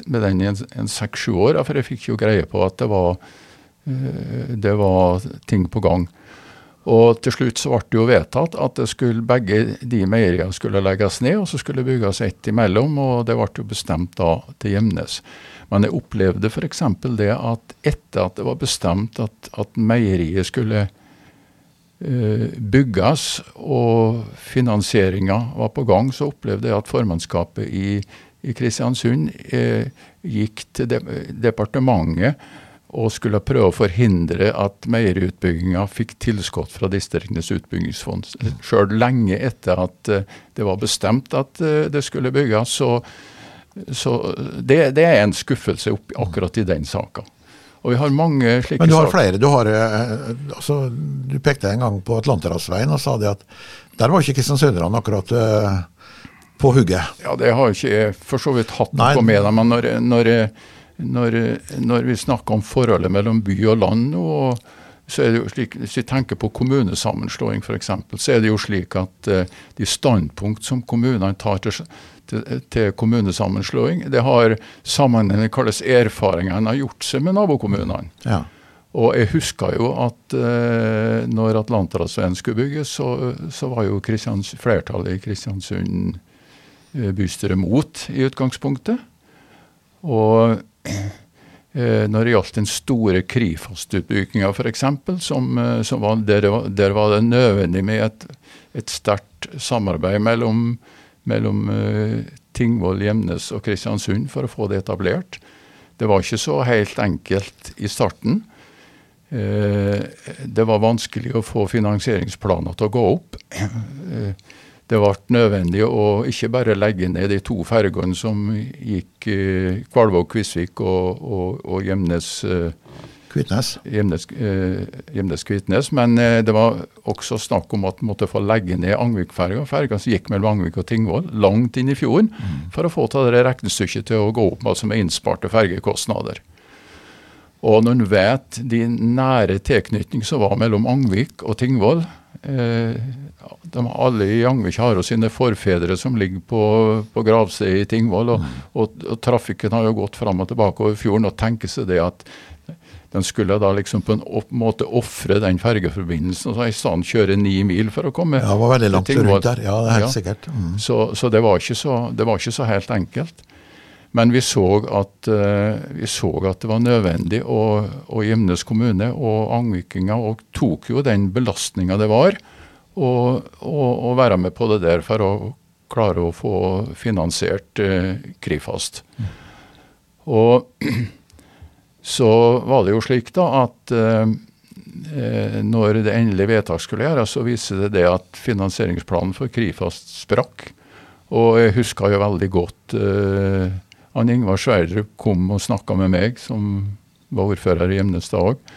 med, den i en, seks-sju år, for jeg fikk jo greie på at det var, det var ting på gang. Og til slutt så ble det jo vedtatt at skulle, begge de meieriene skulle legges ned, og så skulle det bygges ett imellom, og det ble jo bestemt da til Gjemnes. Men jeg opplevde f.eks. det at etter at det var bestemt at, at meieriet skulle bygges og finansieringa var på gang, så opplevde jeg at formannskapet i, i Kristiansund eh, gikk til de, departementet og skulle prøve å forhindre at meieriutbygginga fikk tilskudd fra Distriktenes utbyggingsfond. Sjøl lenge etter at eh, det var bestemt at eh, det skulle bygges. Så, så det, det, er en skuffelse opp, akkurat i den saka. Og vi har mange slike Men du har flere. Du, har, eh, altså, du pekte en gang på Atlanterhavsveien og sa det at der var ikke kristiansunderne akkurat på hugget. Ja, det har ikke jeg for så vidt hatt noe med. Men når, når når, når, vi snakker om forholdet mellom by og land. og så er det jo slik, Hvis vi tenker på kommunesammenslåing f.eks., så er det jo slik at uh, de standpunkt som kommunene tar til, til, til kommunesammenslåing, det har sammenheng med hvilke erfaringer en har gjort seg med nabokommunene. Ja. Og jeg husker jo at eh, når Atlanterhavsveien skulle bygges, så, så, var jo flertallet i Kristiansund eh, bystyre mot i utgangspunktet. Og Eh, når det gjaldt den store Krifast-utbygginga f.eks., som, eh, som var, der, der, var det nødvendig med et, et sterkt samarbeid mellom, mellom uh, Tingvoll, Gjemnes og Kristiansund for å få det etablert. Det var ikke så helt enkelt i starten. Uh, det var vanskelig å få finansieringsplaner til å gå opp. Uh, det ble nødvendig å ikke bare legge ned de to fergene som gikk eh, Kvalvåg-Kvisvik og, og, og Gjemnes eh, Kvitnes. Men eh, det var også snakk om at man måtte få legge ned Angvik-ferga, ferga som gikk mellom Angvik og Tingvoll, langt inn i fjorden, mm. for å få til det regnestykket til å gå opp, altså med innsparte fergekostnader. Og når en vet de nære tilknytning som var mellom Angvik og Tingvoll, eh, de, alle i Angvik har jo sine forfedre som ligger på, på gravstedet i Tingvoll. Og, mm. og, og, trafikken har jo gått fram og tilbake over fjorden. Og tenker seg det at de skulle da liksom på en opp, måte ofre den fergeforbindelsen og så i stedet kjøre ni mil for å komme ja, det var veldig langt rundt der. Ja, det er helt ja. sikkert. Mm. Så, så, det, var så, det, var ikke så, helt enkelt. Men vi så at, uh, vi så at det var nødvendig, og, og Gimnes kommune og angvikinger tok jo den belastninga det var og, og, og, være med på det der for å klare å få finansiert eh, Krifast. Mm. Og så var det jo slik da at eh, eh, når det endelige vedtak skulle gjøres, så viste det det at finansieringsplanen for Krifast sprakk. Og jeg husker jo veldig godt eh, han Ingvar Sverdrup kom og snakka med meg, som var ordfører i Gjemnestad òg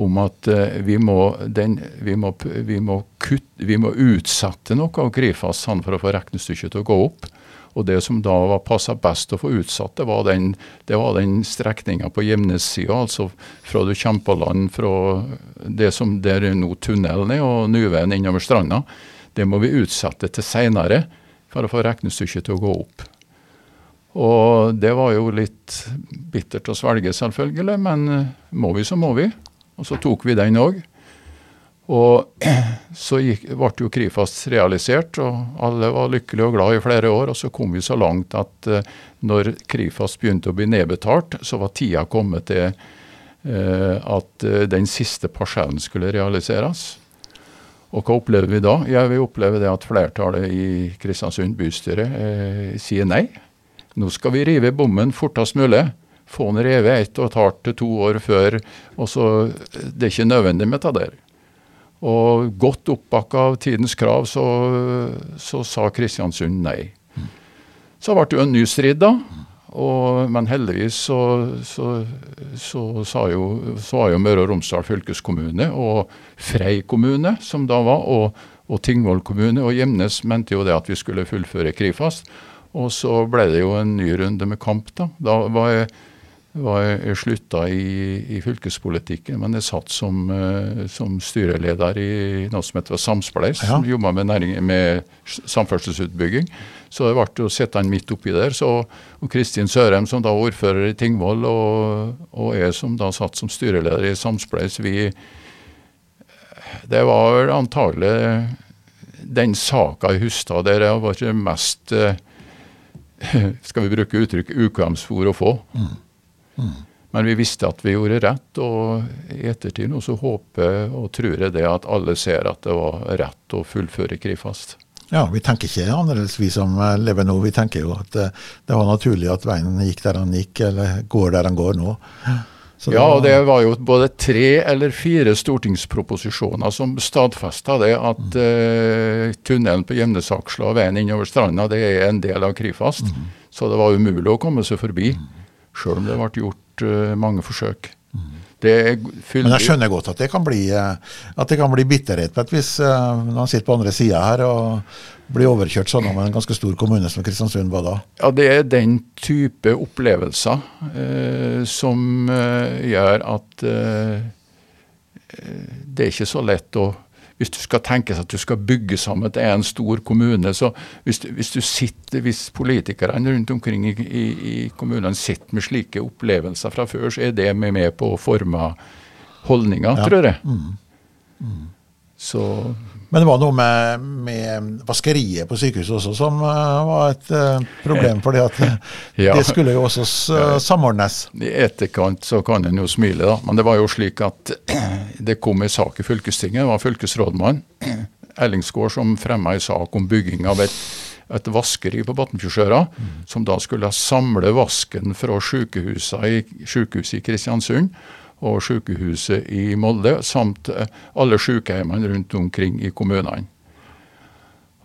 om at eh, vi, må den, vi, må, vi, må kutt, vi, må utsette noe av Krifast for å få regnestykket til å gå opp. Og det som da var passa best å få utsatt, det var den, det den strekninga på Gjemnes-sida, altså fra du kommer på land fra det som der nå tunnelen er og Nyveien innover stranda. Det må vi utsette til seinere for å få regnestykket til å gå opp. Og det var jo litt bittert å svelge, selvfølgelig, men må vi, så må vi. Og så tok vi den òg. Og så gikk, ble jo Krifast realisert, og alle var lykkelige og glad i flere år. Og så kom vi så langt at uh, når Krifast begynte å bli nedbetalt, så var tida kommet til uh, at uh, den siste parsellen skulle realiseres. Og hva opplever vi da? Ja, Vi opplever det at flertallet i Kristiansund bystyre sier nei. Nå skal vi rive bommen fortest mulig få den revet ett og et halvt til to år før. og så Det er ikke nødvendig med det der. Og godt oppbakka av tidens krav så, så sa Kristiansund nei. Så ble det jo en ny strid, da. Og, men heldigvis så, så, så, sa jo, så var jo Møre og Romsdal fylkeskommune og Frei kommune, som da var, og, og Tingvoll kommune og Gjemnes mente jo det at vi skulle fullføre Krifast. Og så ble det jo en ny runde med kamp, da. Da var jeg jeg slutta i, i, fylkespolitikken, men jeg satt som, uh, som styreleder i noe som heter Samspleis, ja. som jobba med, med samferdselsutbygging. Så det ble han midt oppi der. Så Kristin Sørheim, som da var ordfører i Tingvoll, og, og jeg som da satt som styreleder i Samspleis, vi Det var antagelig den saka i huska der jeg var mest uh, Skal vi bruke uttrykk ukvemsord å få. Mm. Men vi visste at vi gjorde rett, og i ettertid nå så håper og tror jeg det at alle ser at det var rett å fullføre Krifast. Ja, vi tenker ikke annerledes vi som lever nå. Vi tenker jo at eh, det var naturlig at veien gikk der han gikk, eller går der han går nå. Så ja, og det var jo både tre eller fire stortingsproposisjoner som stadfesta det at mm. uh, tunnelen på Gjemnesaksla og veien innover stranda det er en del av Krifast. Mm. Så det var umulig å komme seg forbi. Mm. Sjøl om det ble gjort uh, mange forsøk. Men jeg skjønner godt at det kan bli, eh, at det kan bli bitterhet på et vis uh, når man sitter på andre sida her og blir overkjørt sånn av en ganske stor kommune som Kristiansund var da. Ja, det er den type opplevelser uh, som gjør at det er ikke så lett å hvis du skal tenke seg at du skal bygge sammen til en stor kommune, så hvis, hvis, du sitter, hvis politikerne rundt omkring i, i, i, kommunene sitter med slike opplevelser fra før, så er det med, med på å forme holdninger, ja. tror jeg. Mm. Mm. Så men det var noe med, med vaskeriet på sykehuset også som uh, var et uh, problem. fordi at ja. det skulle jo også samordnes. I etterkant så kan en jo smile, da. Men det var jo slik at det kom en sak i fylkestinget. Det var fylkesrådmann Ellingsgård som fremma en sak om bygging av et, et vaskeri på Batnfjordsøra, mm. som da skulle samle vasken fra sykehuset i, sykehuset i Kristiansund og sykehuset i Molde, samt eh, alle sykehjemmene rundt omkring i kommunene.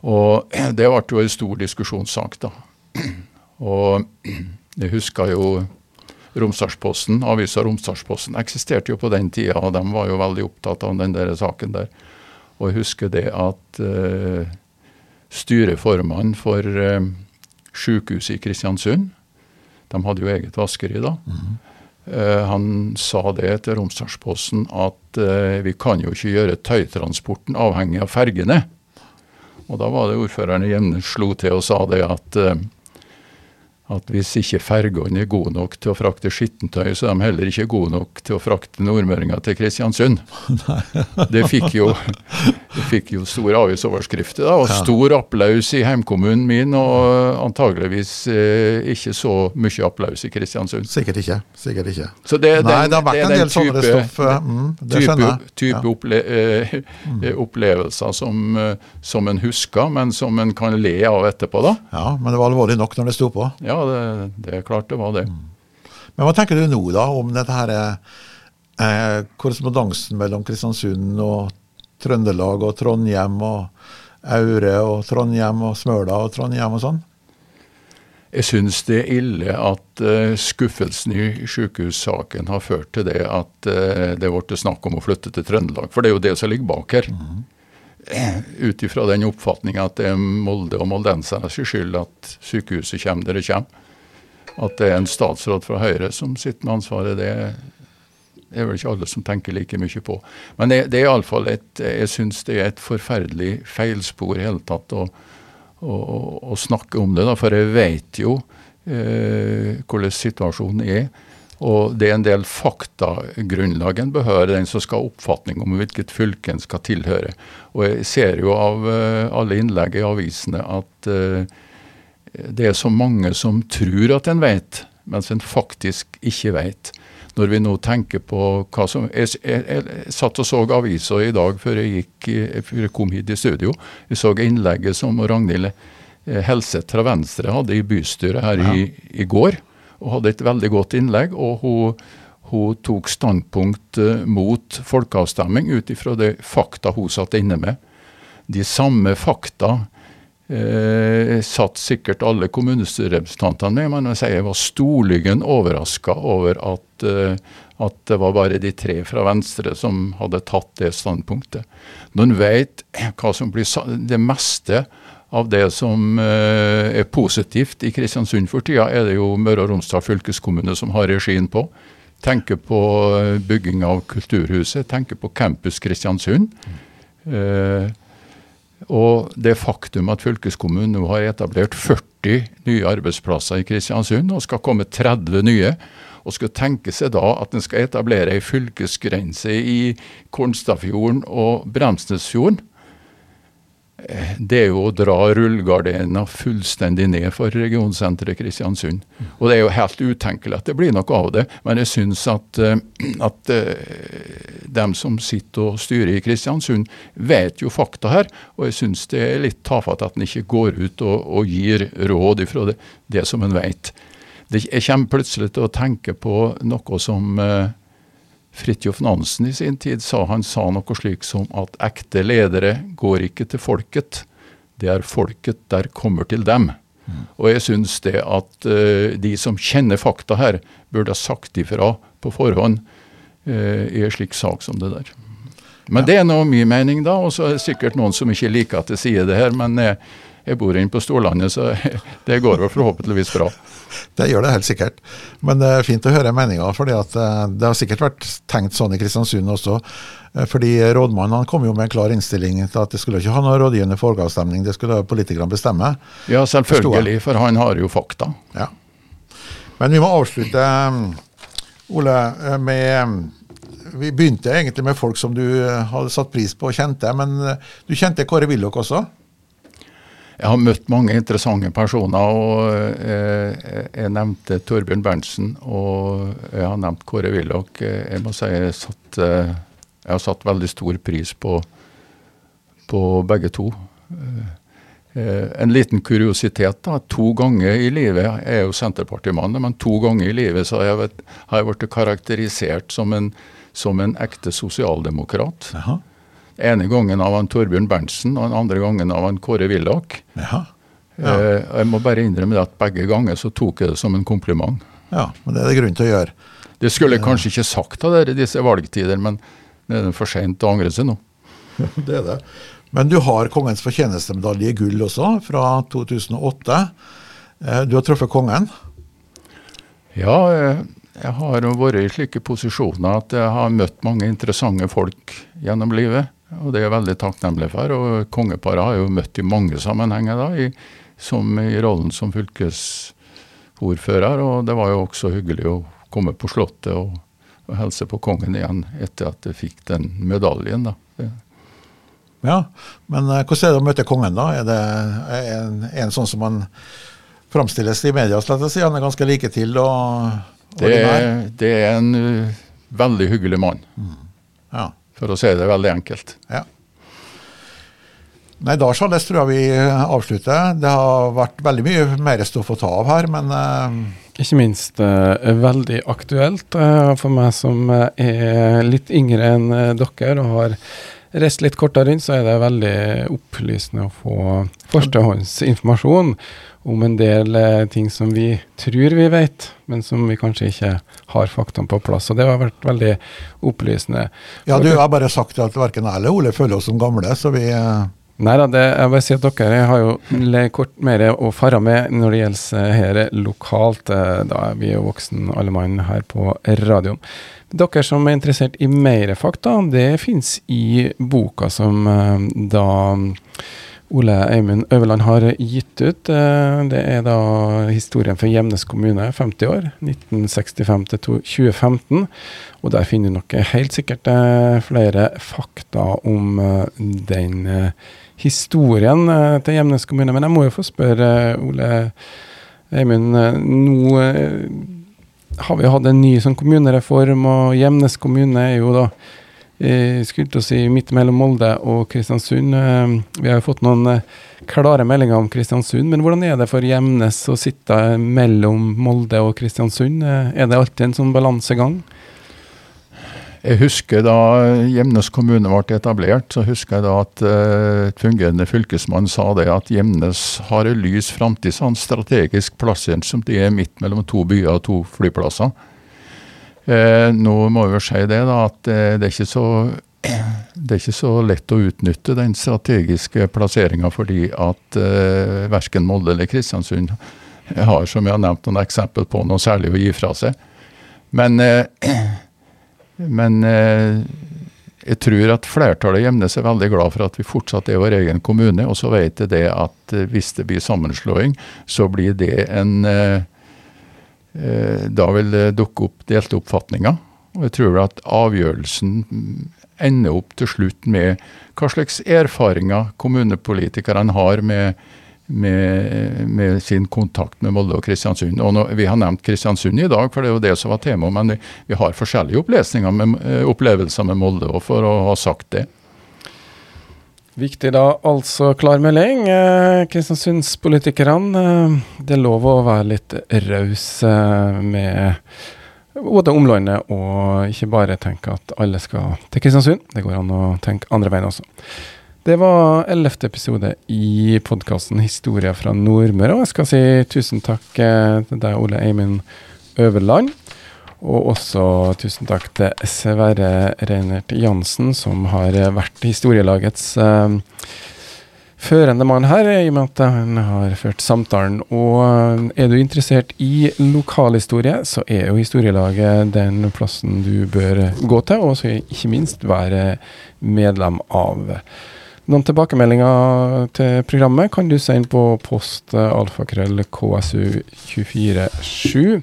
Og Det ble jo en stor diskusjonssak, da. Og jeg husker jo Romsdalsposten, avisa Romsdalsposten eksisterte jo på den tida, og de var jo veldig opptatt av den der saken der. Og jeg husker det at uh, styreformannen for uh, sykehuset i Kristiansund, de hadde jo eget vaskeri da, mm -hmm. Eh, han sa det til Romsdalsposten at uh, vi kan jo ikke gjøre tøytransporten avhengig av fergene. Og da var det ordføreren i Gjemnes slo til og sa det at uh, at hvis ikke fergene er gode nok til å frakte skittentøy, så er de heller ikke gode nok til å frakte nordmøringer til Kristiansund. det fikk jo, det fikk jo store avisoverskrifter, da, og stor applaus i heimkommunen min, og antageligvis eh, ikke så mye applaus i Kristiansund. Sikkert ikke. sikkert ikke. Så det, den, det har vært en del type, sånne stoff. Eh, mm, det type, type ja. opple eh, mm. opplevelser som, eh, som en husker, men som en kan le av etterpå. da. Ja, men det var alvorlig nok når det sto på. Ja, det, det, er klart det var det. Mm. Men hva tenker du nå da om dette her eh, korrespondansen mellom Kristiansund og Trøndelag og Trondheim og Aure og Trondheim og Smøla og Trondheim og sånn? Jeg syns det er ille at uh, skuffelsen i sykehussaken har ført til det at uh, det ble snakk om å flytte til Trøndelag. For det er jo det som ligger bak her. Mm ut ifra den oppfatninga at det er Molde og moldensernes skyld at sykehuset kommer der det kommer. At det er en statsråd fra Høyre som sitter med ansvaret, det er vel ikke alle som tenker like mye på. Men det, det er iallfall et Jeg syns det er et forferdelig feilspor i hele tatt å, å, å, snakke om det, da, for jeg vet jo eh, hvordan situasjonen er. Og det er en del faktagrunnlag en behøver, den som skal ha oppfatning om hvilket fylke en skal tilhøre. Og jeg ser jo av uh, alle innlegg i avisene at uh, det er så mange som tror at en vet, mens en faktisk ikke vet. Når vi nå tenker på hva som Jeg, jeg, jeg satt og så avisa i dag før jeg, gikk, før jeg kom hit i studio. Jeg så innlegget som Ragnhild Helseth fra Venstre hadde i bystyret her i, i går og hadde et veldig godt innlegg. og hun, hun tok standpunkt eh, mot folkeavstemning ut ifra de fakta hun satt inne med. De samme fakta eh, satt sikkert alle kommunestyrerepresentantene med, men jeg, var storlygen overraska over at, eh, at det var bare de tre fra Venstre som hadde tatt det standpunktet. Når en vet hva som blir Det meste av det som eh, er positivt i Kristiansund for tida, er det jo Møre og Romsdal fylkeskommune som har regien på. Tenker på eh, bygging av Kulturhuset, tenker på Campus Kristiansund. Eh, og det faktum at fylkeskommunen nå har etablert 40 nye arbeidsplasser i Kristiansund, og skal komme 30 nye, og skal tenke seg da at en skal etablere ei fylkesgrense i Kornstadfjorden og Bremsnesfjorden, det er jo å dra rullegardina fullstendig ned for regionsenteret Kristiansund. Og det er jo helt utenkelig at det blir noe av det, men jeg syns at, eh, at uh, dem som sitter og styrer i Kristiansund, vet jo fakta her. Og jeg syns det er litt tafatt at en ikke går ut og, og gir råd ifra det, det som en vet. Jeg kommer plutselig til å tenke på noe som uh, Fridtjof Nansen i sin tid sa han sa noe slik som at ekte ledere går ikke til folket, det er folket der kommer til dem. Mm. Og jeg syns det at uh, de som kjenner fakta her, burde ha sagt ifra på forhånd uh, i en slik sak som det der. Men ja. det er nå min mening, da. Og så er det sikkert noen som ikke liker at jeg sier det her, men jeg, jeg bor inne på Storlandet, så det går vel forhåpentligvis bra. Det gjør det helt sikkert. Men det er fint å høre meninga, for eh, det har sikkert vært tenkt sånn i Kristiansund også. Eh, fordi Rådmannen kom jo med en klar innstilling til at det skulle ikke ha noe rådgivende folkeavstemning, det skulle politikerne bestemme. Ja, selvfølgelig, for han har jo fakta. Ja. Men vi må avslutte, Ole, eh, med Vi begynte egentlig med folk som du hadde satt pris på og kjente, men du kjente Kåre Willoch også? Jeg har møtt mange interessante personer. og eh, Jeg nevnte Torbjørn Berntsen og jeg har nevnt Kåre Willoch. Jeg må si jeg, satt, eh, jeg har satt veldig stor pris på, på begge to. Eh, en liten kuriositet. da, To ganger i livet jeg er jo Senterpartimann, men to ganger i livet så har jeg, vet, har jeg blitt karakterisert som en, som en ekte sosialdemokrat. Jaha ene gangen av han Torbjørn Berntsen og den andre gangen av han Kåre Willoch. Ja. Ja. Eh, jeg må bare innrømme at begge ganger så tok jeg det som en kompliment. Ja, men det er det grunn til å gjøre. Det skulle jeg kanskje ikke sagt av dere i disse valgtider, men det er for seint å angre seg nå. det er det. Men du har Kongens fortjenestemedalje i gull også, fra 2008. Eh, du har truffet kongen? Ja, eh, jeg har vært i slike posisjoner at jeg har møtt mange interessante folk gjennom livet. Og det er jeg veldig takknemlig for. Og kongeparet har jeg jo møtt i mange sammenhenger, da, i, som i rollen som fylkesordfører. Og det var jo også hyggelig å komme på Slottet og, og helse på kongen igjen etter at jeg fikk den medaljen. da. Det. Ja, men eh, hvordan er det å møte kongen, da? Er det en, en sånn som man framstilles i media, slett å si? Han er ganske like til og, og det, er, det er en uh, veldig hyggelig mann. Mm. Ja for å si det veldig enkelt. Ja. Nei, Da Charles, tror jeg vi avslutter. Det har vært veldig mye mer stoff å ta av her, men uh... Ikke minst uh, veldig aktuelt uh, for meg som er litt yngre enn dere og har reist litt kortere rundt, så er det veldig opplysende å få førstehåndsinformasjon om en del eh, ting som vi tror vi vet, men som vi kanskje ikke har faktaene på plass. Og det har vært veldig opplysende. Ja, du har bare sagt at verken jeg eller Ole føler oss som gamle, så vi eh, Nei da, jeg bare sier at dere har jo kort mer å fare med når det gjelder her lokalt. Eh, da er vi jo voksen alle mann her på radioen. Dere som er interessert i mer fakta, det finnes i boka som da Ole Eimund Øverland har gitt ut. Eh, det er da historien for Gjemnes kommune, 50 år, 1965 til 2015. Og der finner du nok helt sikkert eh, flere fakta om eh, den historien til Gjemnes kommune. Men jeg må jo få spørre Ole Eimund, nå har vi hatt en ny sånn kommunereform, og Gjemnes kommune er jo da skulle til å si midt mellom Molde og Kristiansund. Eh, vi har jo fått noen eh, klare meldinger om Kristiansund, men hvordan er det for Gjemnes å sitte mellom Molde og Kristiansund? Eh, er det alltid en sånn balansegang? Jeg husker da Gjemnes kommune ble etablert, så husker jeg da at et fungerende fylkesmann sa det at Gjemnes har en lys framtid, sånn strategisk plassert som det er midt mellom to byer og to flyplasser. Uh, nå må vi jo si det, da, at uh, det, er ikke så, det er ikke så lett å utnytte den strategiske plasseringa, fordi at eh, verken Molde eller Kristiansund har, som jeg har nevnt, noen eksempel på noe særlig å gi fra seg. Men men eh, jeg tror at flertallet i Gjemnes er veldig glad for at vi fortsatt er vår egen kommune. Og så vet jeg det at eh, hvis det blir sammenslåing, så blir det en eh, Da vil det dukke opp delte oppfatninger. Og jeg tror at avgjørelsen ender opp til slutt med hva slags erfaringer kommunepolitikerne har med med, med, sin kontakt med Molde og Kristiansund. Og nå, Vi har nevnt Kristiansund i dag, for det er jo det som var temaet, men vi, vi har forskjellige med, eh, opplevelser med Molde for å ha sagt det. Viktig da, altså klar melding. Eh, Kristiansundspolitikerne, eh, det er lov å være litt raus eh, med både omlandet, og ikke bare tenke at alle skal til Kristiansund. Det går an å tenke andre veien også. Det var ellevte episode i podkasten 'Historia fra Nordmøre'. Og jeg skal si tusen takk eh, til deg, Ole Eimin Øverland. Og også tusen takk til Sverre Reinert Jansen, som har vært historielagets uh, førende mann her, i og med at han har ført samtalen. Og uh, er du interessert i lokalhistorie, så er jo historielaget den plassen du bør gå til, og ikke minst være medlem av. Noen tilbakemeldinger til programmet kan du sende på post alfakrøll ksu247.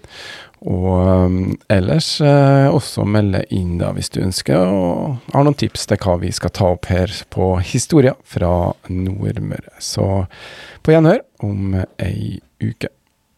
Og um, ellers eh, også melde inn da hvis du ønsker, og har noen tips til hva vi skal ta opp her på Historia fra Nordmøre. Så på gjenhør om ei uke.